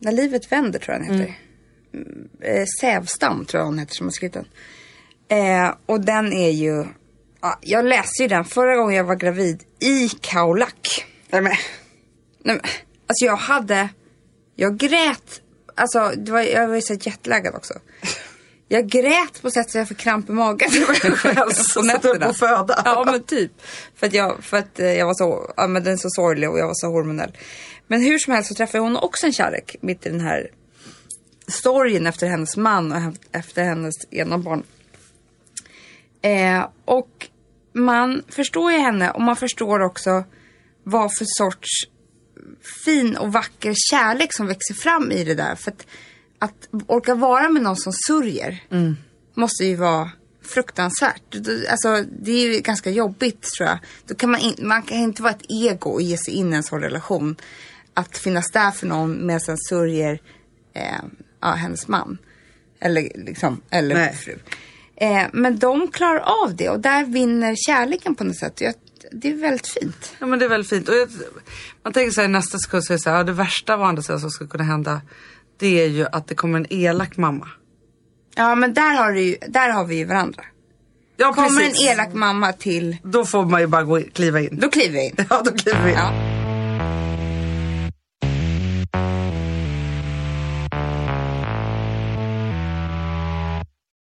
S1: när livet vänder tror jag den heter. Mm. Eh, Sävstam tror jag hon heter som har skrivit den. Eh, och den är ju, ja, jag läste ju den förra gången jag var gravid i Kaolack. Nej men, nej men, alltså jag hade, jag grät, alltså det var, jag var ju så jetlaggad också. Jag grät på sätt så jag fick kramp i magen.
S2: Så satt upp och föda.
S1: Ja men typ. För att jag, för att eh, jag var så, ja men den är så sorglig och jag var så hormonell. Men hur som helst så träffade hon också en kärlek mitt i den här storyn efter hennes man och efter hennes ena barn. Eh, och man förstår ju henne och man förstår också vad för sorts fin och vacker kärlek som växer fram i det där. För att, att orka vara med någon som sörjer måste ju vara fruktansvärt. Alltså, det är ju ganska jobbigt tror jag. Då kan man, in, man kan inte vara ett ego och ge sig in i en sån relation. Att finnas där för någon medan den sörjer eh, ja, hennes man. Eller, liksom, eller
S2: Nej.
S1: fru. Eh, men de klarar av det och där vinner kärleken på något sätt. Jag, det är väldigt fint.
S2: Ja men det är väldigt fint. Och jag, man tänker sig nästa sekund så är det så här, ja, det värsta av andra sidan som skulle kunna hända det är ju att det kommer en elak mamma.
S1: Ja men där har, du där har vi ju varandra.
S2: Ja,
S1: Kommer
S2: precis.
S1: en elak mamma till,
S2: Då får man ju bara gå kliva in.
S1: då kliver jag in.
S2: Ja, då kliver vi in.
S1: Ja.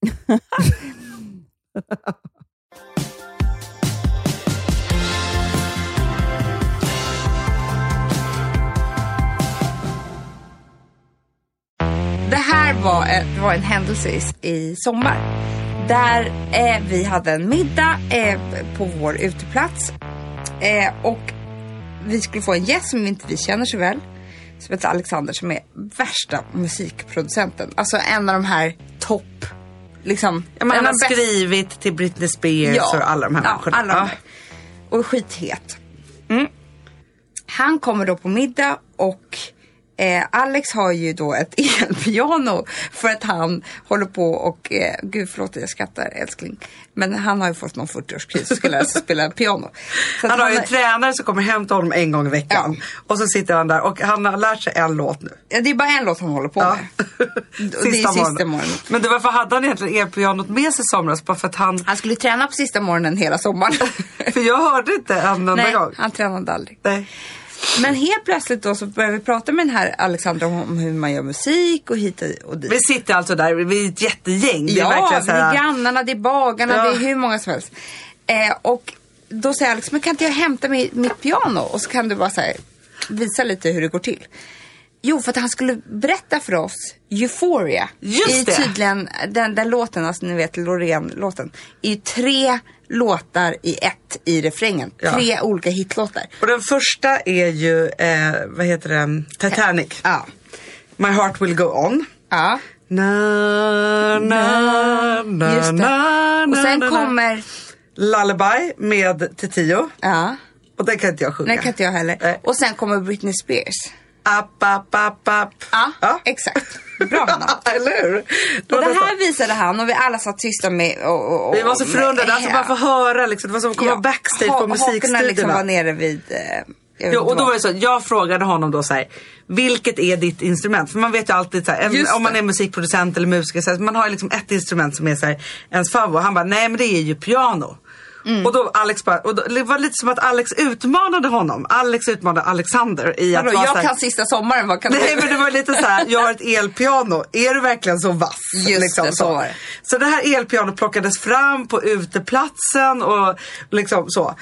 S1: Det här var, det var en händelse i, i sommar. Där eh, vi hade en middag eh, på vår uteplats. Eh, och vi skulle få en gäst som inte vi känner så väl. Som heter Alexander som är värsta musikproducenten. Alltså en av de här topp... Liksom,
S2: Ja,
S1: av
S2: har skrivit till Britney Spears och alla de här
S1: ja,
S2: människorna.
S1: alla de
S2: Ja.
S1: här. Och skithet. Mm. Han kommer då på middag och eh, Alex har ju då ett elpiano för att han håller på och, eh, gud förlåt jag skrattar älskling. Men han har ju fått någon 40-årskris och ska lära sig spela piano. Att
S2: Han har ju en tränare som kommer hem till honom en gång i veckan.
S1: Ja.
S2: Och så sitter han där och han har lärt sig en låt nu.
S1: ja, det är bara en låt han håller på
S2: Ja.
S1: med. Och det är sista morgonen.
S2: Men du, varför hade han egentligen elpianot med sig i somras? Bara för att han...
S1: Han skulle träna på sista morgonen hela sommaren.
S2: För jag hörde inte en enda
S1: Nej,
S2: gång.
S1: han tränade aldrig.
S2: Nej.
S1: Men helt plötsligt då så börjar vi prata med den här Alexandra om hur man gör musik och hit och dit.
S2: Vi sitter alltså där, vi är ett jättegäng. Det är
S1: Ja,
S2: verkligen
S1: det är grannarna, det är bagarna,
S2: Ja.
S1: det är hur många som helst. Eh, och då säger Alex, men kan inte jag hämta mitt, mitt piano? Och så kan du bara så här, visa lite hur det går till. Jo, för att han skulle berätta för oss Euphoria.
S2: Just
S1: I
S2: det.
S1: tydligen, den, den låten, alltså ni vet Loreen-låten. I tre låtar i ett i refrängen.
S2: Ja.
S1: Tre olika hitlåtar.
S2: Och den första är ju, eh, vad heter den, Titanic.
S1: Ja.
S2: My heart will go on.
S1: Ja.
S2: Na, na, na,
S1: Just det.
S2: na,
S1: Och sen
S2: na, na.
S1: kommer,
S2: Lullaby med Titiyo.
S1: ja,
S2: Och den kan inte jag sjunga.
S1: den kan inte jag heller.
S2: Nej.
S1: Och sen kommer Britney Spears.
S2: Up, up, up, up.
S1: Ja, exakt. Bra Hanna.
S2: Eller hur? Det
S1: Och det här visade han och vi alla satt tysta med och, och, och,
S2: Vi var så förundrade, alltså bara få höra liksom. Det var som att komma backstage
S1: ha-
S2: på musikstudierna.
S1: liksom var nere vid... Eh,
S2: Jo, och då var det så, jag frågade honom då så här, vilket är ditt instrument? För man vet ju alltid så här, en, om man är musikproducent eller musiker, så här, man har liksom ett instrument som är så här, ens favorit. Han bara, nej men det är ju piano.
S1: Mm.
S2: Och då Alex bara, och då, det var lite som att Alex utmanade honom. Alex utmanade Alexander i att
S1: Vadå,
S2: vara
S1: jag
S2: så
S1: kan sista sommaren, vad kan
S2: Nej men det var lite så här, jag har ett elpiano, är du verkligen så vass?
S1: Just det, så var det.
S2: Så det här elpianot plockades fram på uteplatsen och liksom så.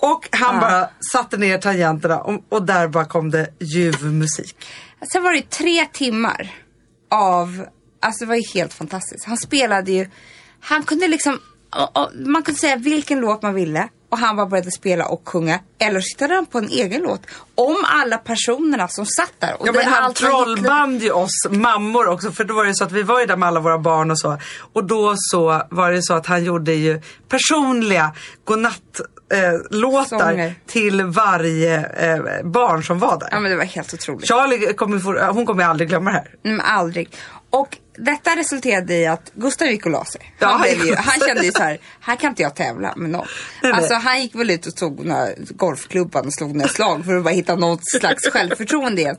S2: Och han
S1: Ja.
S2: bara satte ner tangenterna och, och där bara kom det ljuv musik.
S1: Sen var det tre timmar av, alltså det var ju helt fantastiskt. Han spelade ju, han kunde liksom, och, och, man kunde säga vilken låt man ville och han bara började spela och sjunga. Eller så hittade han på en egen låt om alla personerna som satt där. Och
S2: Ja men han
S1: var
S2: trollband ju oss mammor också för då var det så att vi var ju där med alla våra barn och så. Och då så var det så att han gjorde ju personliga godnattlåtar eh, låtar
S1: Sånger.
S2: till varje eh, barn som var där.
S1: Ja men det var helt otroligt.
S2: Charlie kommer, hon kommer aldrig glömma det här.
S1: Nej, men aldrig. Och detta resulterade i att Gustav gick och la sig.
S2: Ja,
S1: Han, blev ju, han kände ju så här, här kan inte jag tävla med någon. Alltså han gick väl ut och tog några golfklubban och slog några slag för att bara hitta något slags självförtroende igen.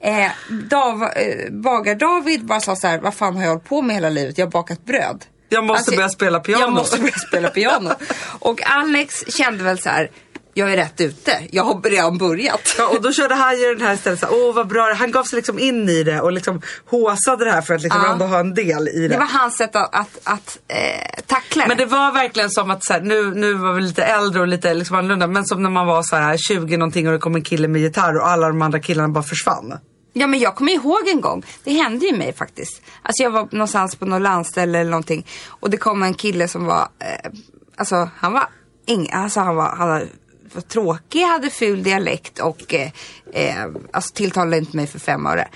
S1: Eh, Dav, eh, Bagar-David bara sa så här, vad fan har jag hållit på med hela livet? Jag har bakat bröd.
S2: Jag måste börja spela piano.
S1: Jag måste börja spela piano. och Alex kände väl så här, jag är rätt ute. Jag har redan börjat.
S2: Ja, och då körde han ju den här istället så åh vad bra, han gav sig liksom in i det och liksom håsade det här för att liksom
S1: Ja.
S2: ändå ha en del i det.
S1: Det var hans sätt att, att, att eh, tackla
S2: Men det var verkligen som att så här, nu, nu var vi lite äldre och lite liksom annorlunda men som när man var så här 20 någonting och det kom en kille med gitarr och alla de andra killarna bara försvann.
S1: Ja men jag kommer ihåg en gång, det hände ju mig faktiskt. Alltså jag var någonstans på något landställe eller någonting och det kom en kille som var, eh, alltså han var, ing, alltså han var, han var, var tråkig, hade ful dialekt och eh, eh, alltså tilltalade inte mig för fem öre.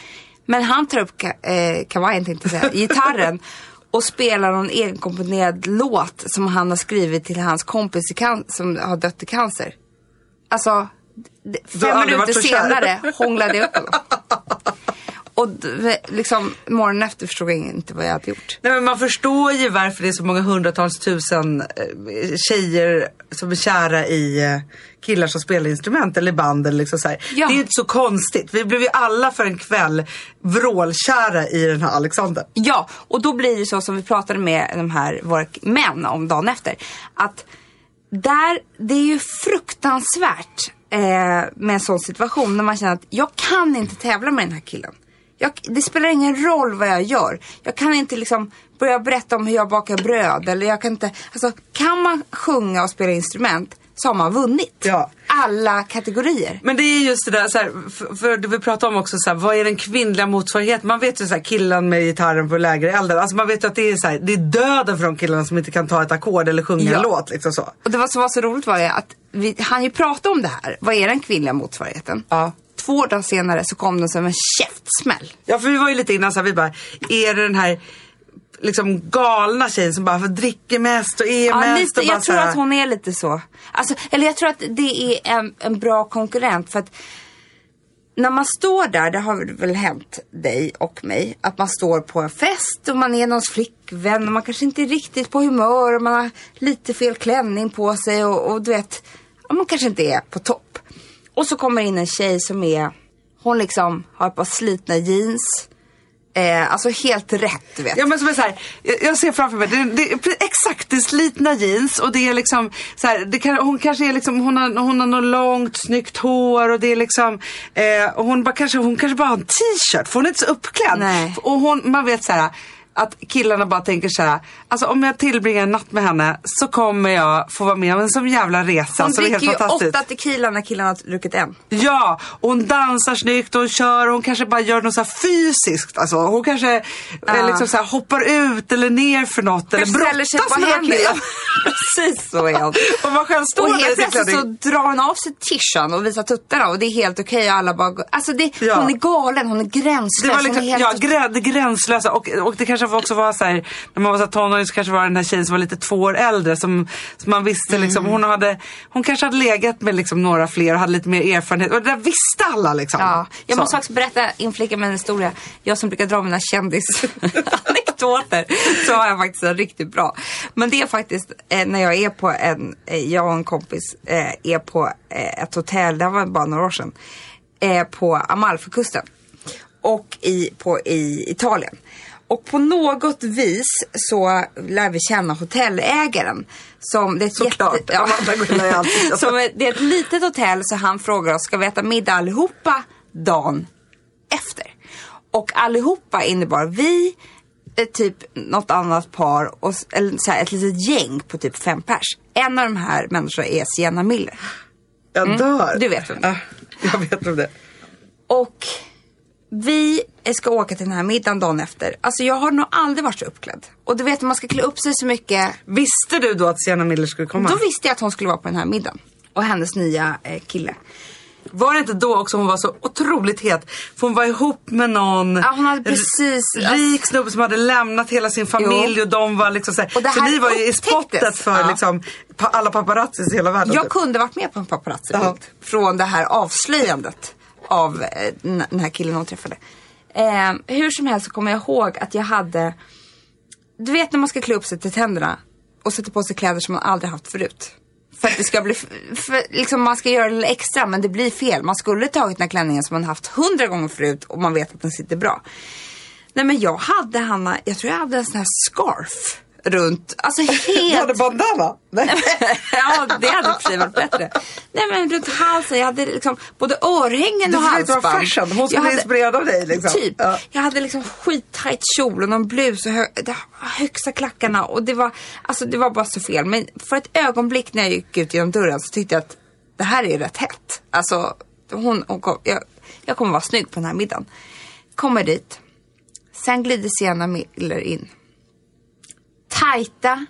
S1: Men han tar upp ka, eh, kavajen tänkte jag säga, gitarren och spelar någon egenkomponerad låt som han har skrivit till hans kompis som har dött i cancer. Alltså, fem minuter senare hånglade jag upp honom. Och liksom morgonen efter förstod jag inte vad jag hade gjort.
S2: Nej men man förstår ju varför det är så många hundratals tusen eh, tjejer som är kära i eh, killar som spelar instrument eller band eller liksom så.
S1: Ja.
S2: Det är ju inte så konstigt. Vi blev ju alla för en kväll vrålkära i den här Alexander.
S1: Ja, och då blir det så som vi pratade med de här våra män om dagen efter. Att där, det är ju fruktansvärt eh, med en sån situation när man känner att jag kan inte tävla med den här killen. Jag, det spelar ingen roll vad jag gör. Jag kan inte liksom börja berätta om hur jag bakar bröd. Eller jag kan inte, alltså kan man sjunga och spela instrument så har man vunnit.
S2: Ja.
S1: Alla kategorier.
S2: Men det är just det där, så här, för, för vi pratar om också, så här, vad är den kvinnliga motsvarigheten? Man vet ju så här, killen med gitarren på lägre äldre. Alltså man vet ju att det är, så här, det är döden för de killarna som inte kan ta ett ackord eller sjunga
S1: Ja.
S2: en låt. Liksom så.
S1: Och det var som var så roligt var ju att vi han ju prata om det här. Vad är den kvinnliga motsvarigheten?
S2: Ja.
S1: Två dagar senare så kom den som en käftsmäll.
S2: Ja för vi var ju lite innan så här, vi bara, är det den här liksom galna tjejen som bara dricker mest och är
S1: Ja,
S2: mest
S1: lite,
S2: och bara
S1: jag tror att hon är lite så. Alltså, eller jag tror att det är en, en bra konkurrent. För att när man står där, det har väl hänt dig och mig, att man står på en fest och man är någons flickvän och man kanske inte är riktigt på humör och man har lite fel klänning på sig och, och du vet, man kanske inte är på topp. Och så kommer in en tjej som är, hon liksom har ett par slitna jeans, Eh, alltså helt rätt vet.
S2: Ja men som är så här, jag, jag ser framför mig, det, det är pre- exakt det är slitna jeans och det är liksom så här, det kan, hon kanske är liksom, hon har, hon har något långt snyggt hår och det är liksom, eh, och hon, bara, kanske, hon kanske bara har en t-shirt för hon är inte så uppklädd.
S1: Nej.
S2: Och hon, man vet så här att killarna bara tänker så här, alltså om jag tillbringar en natt med henne så kommer jag få vara med om en sån jävla resa
S1: Hon
S2: som är helt
S1: dricker ju
S2: fantastisk.
S1: åtta tequila när killarna har druckit en.
S2: Ja, och hon dansar snyggt och hon kör och hon kanske bara gör något så fysiskt. Alltså, hon kanske
S1: Ja.
S2: liksom så här hoppar ut eller ner för något eller brottas
S1: på
S2: med några killar.
S1: Precis så är hon.
S2: Och man själv står
S1: Och
S2: där
S1: helt plötsligt så drar hon av sig tishan och visar tuttarna och det är helt okej och alla bara. Alltså det,
S2: Ja.
S1: hon är galen, hon är gränslös.
S2: Det var
S1: hon
S2: liksom,
S1: är helt
S2: ja, grä, det gränslösa och, och det kanske också var så här, när man var så tonåring så kanske var den här tjejen som var lite två år äldre som, som man visste liksom,
S1: Mm.
S2: hon, hade, hon kanske hade legat med liksom några fler och hade lite mer erfarenhet och det där visste alla liksom.
S1: Ja, jag
S2: Så.
S1: måste faktiskt berätta, inflika med en historia. Jag som brukar dra mina kändisanekdoter, så har jag faktiskt en riktigt bra. Men det är faktiskt eh, när jag är på en, eh, jag och en kompis eh, är på eh, ett hotell, det här var bara några år sedan, eh, på Amalfikusten. Och i, på, i Italien. Och på något vis så lär vi känna hotellägaren. Som, det är ett
S2: Såklart. Ju alltid.
S1: som är, det är ett litet hotell så han frågar oss, ska vi äta middag allihopa dagen efter? Och allihopa innebar vi, eh, typ något annat par och eller så här, ett litet gäng på typ fem pers. En av de här människorna är Sienna Miller.
S2: Jag dör.
S1: Mm. Du vet vem det är.
S2: Ja, jag vet om det.
S1: Och vi ska åka till den här middagen dagen efter. Alltså jag har nog aldrig varit så uppklädd. Och du vet man ska klä upp sig så mycket.
S2: Visste du då att Sienna Miller skulle komma?
S1: Då visste jag att hon skulle vara på den här middagen. Och hennes nya eh, kille.
S2: Var det inte då också hon var så otroligt het? För hon var ihop med någon
S1: Ja, hon hade precis-
S2: r- rik snubbe som hade lämnat hela sin familj
S1: Jo.
S2: och de var liksom så, här,
S1: Och det
S2: så
S1: här
S2: ni var ju i spottet för
S1: Ja.
S2: liksom, alla paparazzis i hela världen.
S1: Jag
S2: typ.
S1: kunde varit med på en paparazzi-bild.
S2: Ja.
S1: Från det här avslöjandet av eh, den här killen hon träffade. Eh, hur som helst så kommer jag ihåg att jag hade, du vet när man ska klä upp sig till tänderna och sätta på sig kläder som man aldrig haft förut. För att det ska bli, för, liksom man ska göra det extra men det blir fel. Man skulle tagit den här klänningen som man haft hundra gånger förut och man vet att den sitter bra. Nej men jag hade Hanna, jag tror jag hade en sån här scarf runt, alltså
S2: Du hade
S1: helt
S2: bandana? Nej.
S1: ja, det hade i och för sig varit bättre. Nej men runt halsen, jag hade liksom både örhängen
S2: Du
S1: och
S2: försökte vara
S1: halsband.
S2: fashion. Hon skulle bli
S1: hade-
S2: inspirerad av dig liksom.
S1: Typ.
S2: Ja.
S1: Jag hade liksom skittajt kjol och någon blus och hö högsta klackarna och det var, alltså det var bara så fel. Men för ett ögonblick när jag gick ut genom dörren så tyckte jag att det här är rätt hett. Alltså, hon, hon kom, jag, jag kommer vara snygg på den här middagen. Kommer dit. Sen glider Sienna Miller in. Tajta,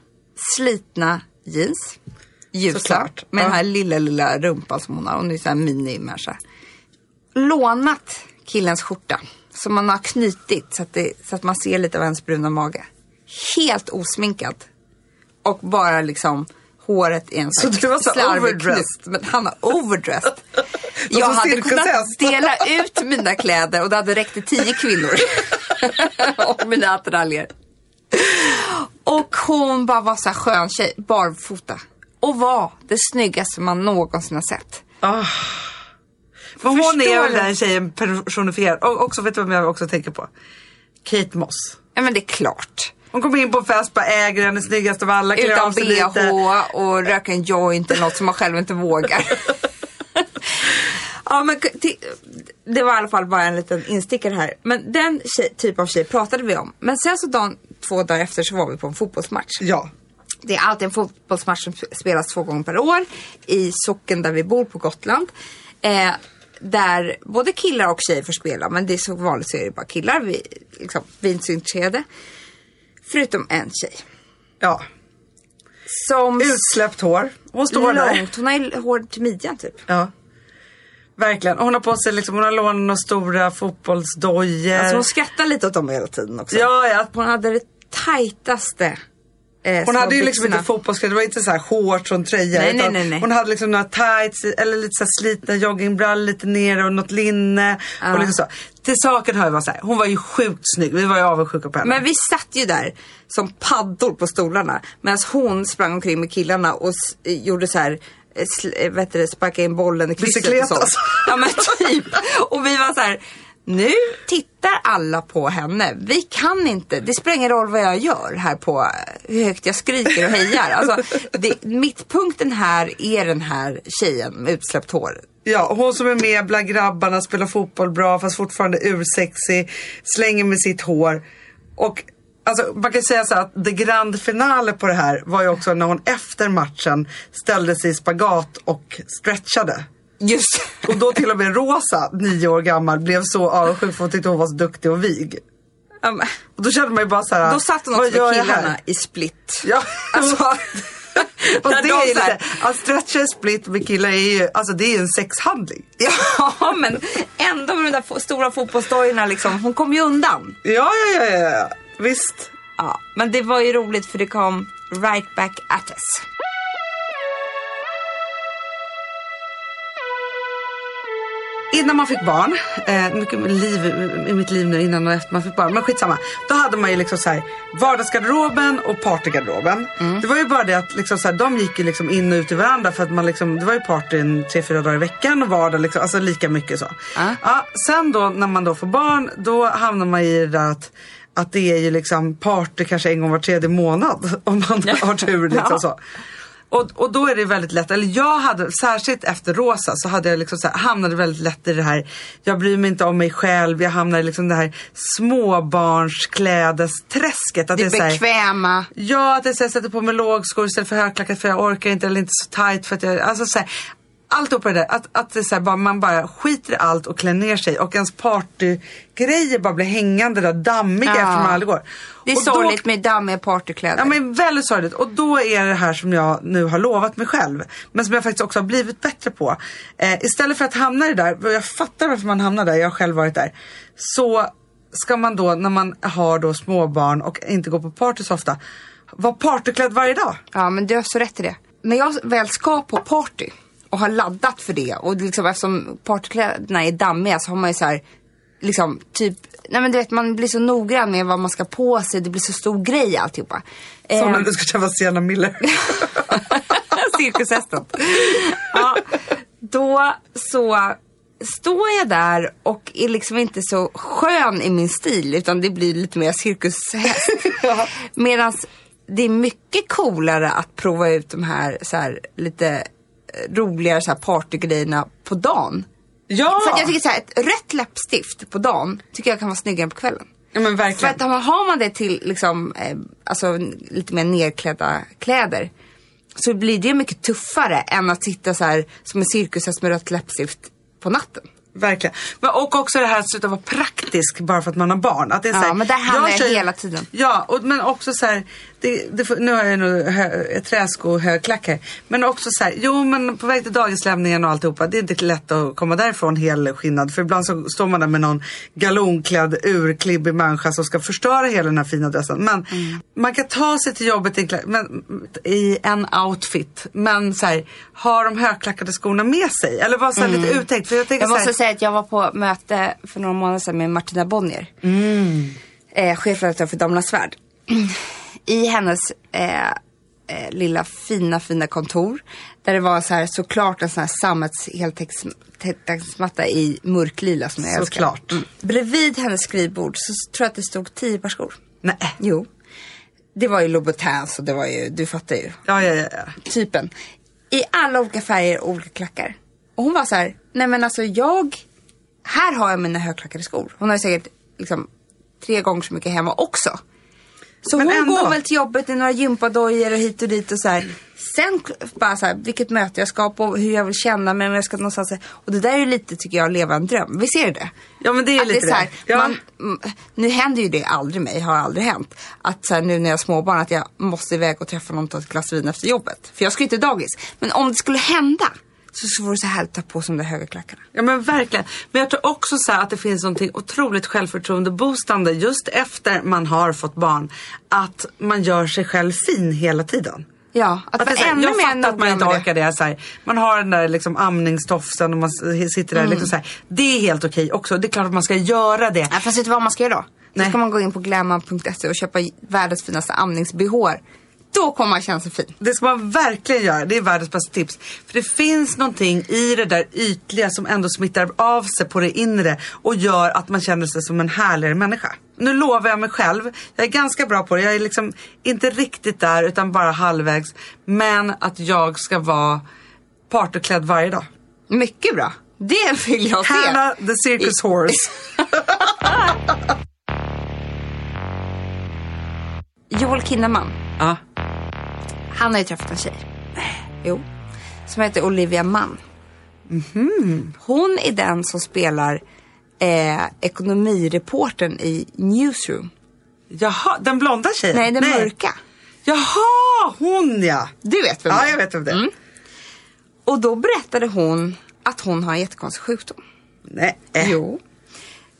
S1: slitna jeans. Ljusa.
S2: Såklart.
S1: Med den
S2: Ja.
S1: här lilla, lilla rumpan som hon har. Hon är så här mini-människa. Lånat killens skjorta. Som man har knutit så att, det, så att man ser lite av hennes bruna mage. Helt osminkad. Och bara liksom håret i en
S2: Så du var så overdressed?
S1: Men han har overdressed. Jag hade kunnat dela ut mina kläder och det hade räckt till tio kvinnor. och mina attiraljer. Och hon bara var så här skön tjej, barfota. Och var det snyggaste man någonsin har sett.
S2: Ah. Men hon
S1: Förstår
S2: är väl den tjejen personifierad. Och också, vet du vem jag också tänker på? Kate Moss.
S1: Ja men det är klart.
S2: Hon kommer in på en fest, bara äger den, är snyggast av alla, klär
S1: Utan bh och röka en joint eller något som man själv inte vågar. ja men det var i alla fall bara en liten instickare här. Men den tjej, typ av tjej pratade vi om. Men sen så dagen, två dagar efter så var vi på en fotbollsmatch.
S2: Ja.
S1: Det är alltid en fotbollsmatch som spelas två gånger per år i socken där vi bor på Gotland. Eh, där både killar och tjejer får spela, men det är så vanligt så är det bara killar. Vi, liksom, vi är inte så intresserade. Förutom en tjej.
S2: ja.
S1: Som
S2: Utsläppt hår. Hon står där.
S1: långt, hon har hår till midjan typ.
S2: Ja. Verkligen. Och Hon har på sig liksom, hon har lånat några stora fotbollsdojor.
S1: Alltså hon skrattar lite åt dem hela tiden också.
S2: ja, ja.
S1: Hon hade det tajtaste eh,
S2: Hon hade ju liksom inte fotbollskläder, det var inte så här shorts och en tröja.
S1: Nej, nej, nej.
S2: Hon hade liksom några tights eller lite så slitna joggingbrallor lite ner och något linne.
S1: Ja.
S2: Och liksom så. Till saken hör jag bara så här, hon var ju sjukt snygg. Vi var ju avundsjuka på henne.
S1: Men vi satt ju där som paddor på stolarna medan hon sprang omkring med killarna och gjorde så här vet du, det, sparka in bollen i krysset och sånt.
S2: alltså.
S1: Ja men typ. Och vi var så här. Nu tittar alla på henne. Vi kan inte, det spelar ingen roll vad jag gör här på hur högt jag skriker och hejar. Alltså, det, mittpunkten här är den här tjejen med utsläppt hår.
S2: Ja, hon som är med bland grabbarna, spelar fotboll bra fast fortfarande ursexig, slänger med sitt hår. Och alltså, man kan säga så att det grand finale på det här var ju också när hon efter matchen ställde sig i spagat och stretchade.
S1: Just
S2: Och då till och med Rosa, nio år gammal, blev så avundsjuk för hon tyckte hon var så duktig och vig.
S1: Men-
S2: Och då kände man ju bara så här.
S1: Då satt hon också med killarna i split.
S2: Ja,
S1: Alltså,
S2: och det
S1: de
S2: är lite, att stretcha split med killar är ju, alltså det är ju en sexhandling.
S1: Ja, men ändå med de där stora fotbollsdojorna liksom. Hon kom ju undan.
S2: Ja, ja, ja, ja. Visst.
S1: Ja, men det var ju roligt för det kom right back at us.
S2: Innan man fick barn, eh, mycket liv i mitt liv nu innan och efter man fick barn, men skitsamma. Då hade man ju liksom så här vardagsgarderoben och partygarderoben. Det var ju bara det att liksom så här, de gick ju liksom in och ut i varandra för att man liksom, det var ju partyn tre, fyra dagar i veckan och vardag liksom, alltså lika mycket så.
S1: Ja.
S2: Ja, sen då när man då får barn, då hamnar man i det där att att det är ju liksom party kanske en gång var tredje månad om man har tur. Liksom
S1: Ja.
S2: så. Och, och då är det väldigt lätt, eller jag hade, särskilt efter Rosa så hade jag liksom så här, hamnade väldigt lätt i det här, jag bryr mig inte om mig själv, jag hamnar i liksom det här småbarnsklädesträsket. Att
S1: Det
S2: är så här,
S1: bekväma.
S2: Ja, att jag så här, sätter på mig lågskor istället för högklackat för jag orkar inte eller inte så tight för att jag, alltså så här, allt på det där, att, att det så här, bara, man bara skiter i allt och klär ner sig och ens partygrejer bara blir hängande där dammiga
S1: Ja.
S2: eftersom man aldrig går.
S1: Det är
S2: Och då-
S1: sorgligt med dammiga partykläder.
S2: Ja men väldigt sorgligt. Och då är det här som jag nu har lovat mig själv. Men som jag faktiskt också har blivit bättre på. Eh, istället för att hamna i det där, och jag fattar varför man hamnar där, jag har själv varit där. Så ska man då när man har då småbarn och inte går på party så ofta, vara partyklädd varje dag.
S1: Ja, men du har så rätt i det. När jag väl ska på party och har laddat för det och liksom eftersom partykläderna är dammiga så har man ju så här liksom typ, nej men du vet man blir så noggrann med vad man ska på sig, det blir så stor grej alltihopa.
S2: Som när du ska träffa Sienna Miller.
S1: Cirkushästen. ja, då så står jag där och är liksom inte så skön i min stil utan det blir lite mer cirkushäst. Medan det är mycket coolare att prova ut de här, så här lite roligare så här partygrejerna på dagen.
S2: ja!
S1: För att jag tycker så här, ett rött läppstift på dagen tycker jag kan vara snyggare på kvällen.
S2: ja men
S1: För
S2: verkligen.
S1: att har man det till liksom, eh, alltså, lite mer nedklädda kläder så blir det mycket tuffare än att sitta så här som en cirkushäst med rött läppstift på natten.
S2: Verkligen. Men, och också det här att sluta vara praktisk bara för att man har barn. Att det är
S1: Ja,
S2: så här,
S1: men där hamnar jag
S2: kör-
S1: hela tiden.
S2: Ja, och, men också så här, det, det, nu har jag nog hö, träsko och högklack här. Men också så här, jo men på väg till dagislämningen och alltihopa, det är inte lätt att komma därifrån helskinnad. För ibland så står man där med någon galonklädd, urklibbig människa som ska förstöra hela den här fina dressen. Men
S1: Mm.
S2: man kan ta sig till jobbet i en, men, i en outfit. Men så här, har de högklackade skorna med sig? Eller var så här lite uttänkt. För jag
S1: Mm. Jag
S2: så här,
S1: måste säga att jag var på möte för några månader sedan med Martina Bonnier. Eh, chefredaktör för Damernas Värld. I hennes eh, eh, lilla fina, fina kontor. Där det var så här, såklart en sån här sammets heltäckningsmatta i mörklila som jag älskar.
S2: Såklart.
S1: Mm. Bredvid hennes skrivbord så tror jag att det stod tio par skor.
S2: Nej.
S1: Jo. Det var ju Louboutins och det var ju, du fattar ju
S2: Ja, ja, ja. ja.
S1: typen. I alla olika färger och olika klackar. Och hon var så här, nej men alltså jag, här har jag mina högklackade skor. Hon har ju säkert liksom tre gånger så mycket hemma också. Så
S2: Men
S1: hon
S2: ändå.
S1: går väl till jobbet i några gympadojor och hit och dit och så här. Sen bara så här, vilket möte jag ska på, hur jag vill känna mig, om jag ska någonstans. Och det där är ju lite, tycker jag, leva en dröm. Visst är det det?
S2: Ja, men det är
S1: Att
S2: lite
S1: så här,
S2: det. Ja.
S1: man, nu händer ju det aldrig mig, har aldrig hänt. Att så här, nu när jag har småbarn att jag måste iväg och träffa någon och ta ett glas vin efter jobbet. För jag ska ju inte dagis. Men om det skulle hända så vore det så härligt att ta på sig de höga klackarna.
S2: Ja men verkligen. Men jag tror också så att det finns någonting otroligt självförtroende-boostande just efter man har fått barn. Att man gör sig själv fin hela tiden.
S1: Ja, att,
S2: Att det så
S1: ännu
S2: jag fattar att man inte
S1: med det.
S2: orkar det. Så här. Man har den där liksom amningstofsen och man sitter där. Liksom så här. Det är helt okej också. Det är klart att man ska göra det.
S1: Nej, fast vet du vad man ska göra då? Då
S2: Nej.
S1: ska man gå in på glamman.se och köpa världens finaste amnings-bh. Då kommer man känna sig fin.
S2: Det ska man verkligen göra. Det är världens bästa tips. För det finns någonting i det där ytliga som ändå smittar av sig på det inre och gör att man känner sig som en härligare människa. Nu lovar jag mig själv, jag är ganska bra på det. Jag är liksom inte riktigt där utan bara halvvägs. Men att jag ska vara partyklädd varje dag.
S1: Mycket bra. Det vill jag se.
S2: Hanna the circus horse.
S1: Joel Kinnaman.
S2: Ja.
S1: Han har ju träffat en tjej. Jo. Som heter Olivia Mann. Hon är den som spelar eh, ekonomireporten i Newsroom.
S2: Jaha, den blonda tjejen?
S1: Nej, den mörka.
S2: Jaha, hon ja.
S1: Du vet vem
S2: Ja,
S1: det är?
S2: jag vet vem det är.
S1: Mm. Och då berättade hon att hon har en jättekonstig sjukdom.
S2: Nej.
S1: Jo.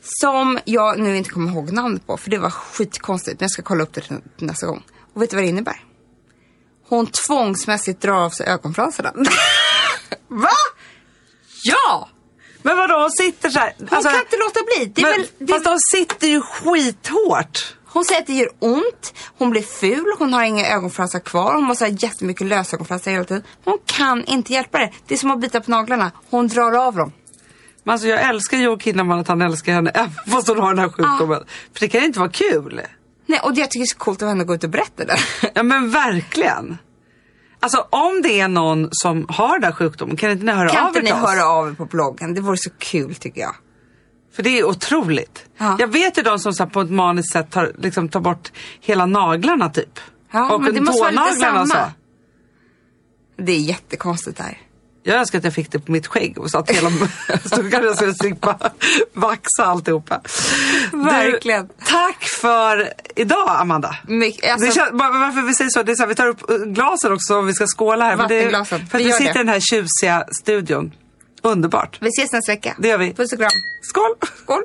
S1: Som jag nu inte kommer ihåg namnet på för det var skitkonstigt. Men jag ska kolla upp det till nästa gång. Och vet du vad det innebär? Hon tvångsmässigt drar av sig ögonfransarna.
S2: Va?
S1: ja!
S2: Men vadå, hon sitter så här.
S1: Hon
S2: alltså,
S1: kan inte låta bli. Det
S2: men,
S1: väl, det,
S2: Fast de sitter ju skithårt.
S1: Hon säger att det gör ont, hon blir ful, hon har inga ögonfransar kvar, hon måste ha jättemycket lösögonfransar hela tiden. Hon kan inte hjälpa det. Det är som att bita på naglarna. Hon drar av dem.
S2: Men alltså, jag älskar Joel Kinnaman att han älskar henne även fast hon har den här sjukdomen. För det kan inte vara kul.
S1: Nej, och det jag tycker är så coolt att gå ut och berätta det.
S2: Ja men verkligen. Alltså om det är någon som har den här sjukdomen, kan inte ni höra
S1: kan
S2: av
S1: inte
S2: er
S1: ni
S2: till oss?
S1: höra av er på bloggen? Det vore så kul tycker jag.
S2: För det är otroligt.
S1: Ja.
S2: Jag vet ju de som så här, på ett maniskt sätt tar, liksom, tar bort hela naglarna typ.
S1: Ja,
S2: och
S1: men det måste vara lite
S2: och
S1: samma.
S2: så.
S1: Det är jättekonstigt det här.
S2: Jag önskar att jag fick det på mitt skägg och så att hela så kanske jag skulle slippa vaxa alltihopa.
S1: Verkligen.
S2: Du, tack för idag Amanda.
S1: Mycket, alltså,
S2: det känns, varför vi säger så, det är så här, vi tar upp eh, glasen också om vi ska skåla här. Men det,
S1: Vattenglasen.
S2: för att
S1: Vi
S2: vi sitter
S1: det.
S2: i den här tjusiga studion. Underbart.
S1: vi ses nästa vecka.
S2: Det gör vi.
S1: Puss och kram.
S2: Skål!
S1: Skål.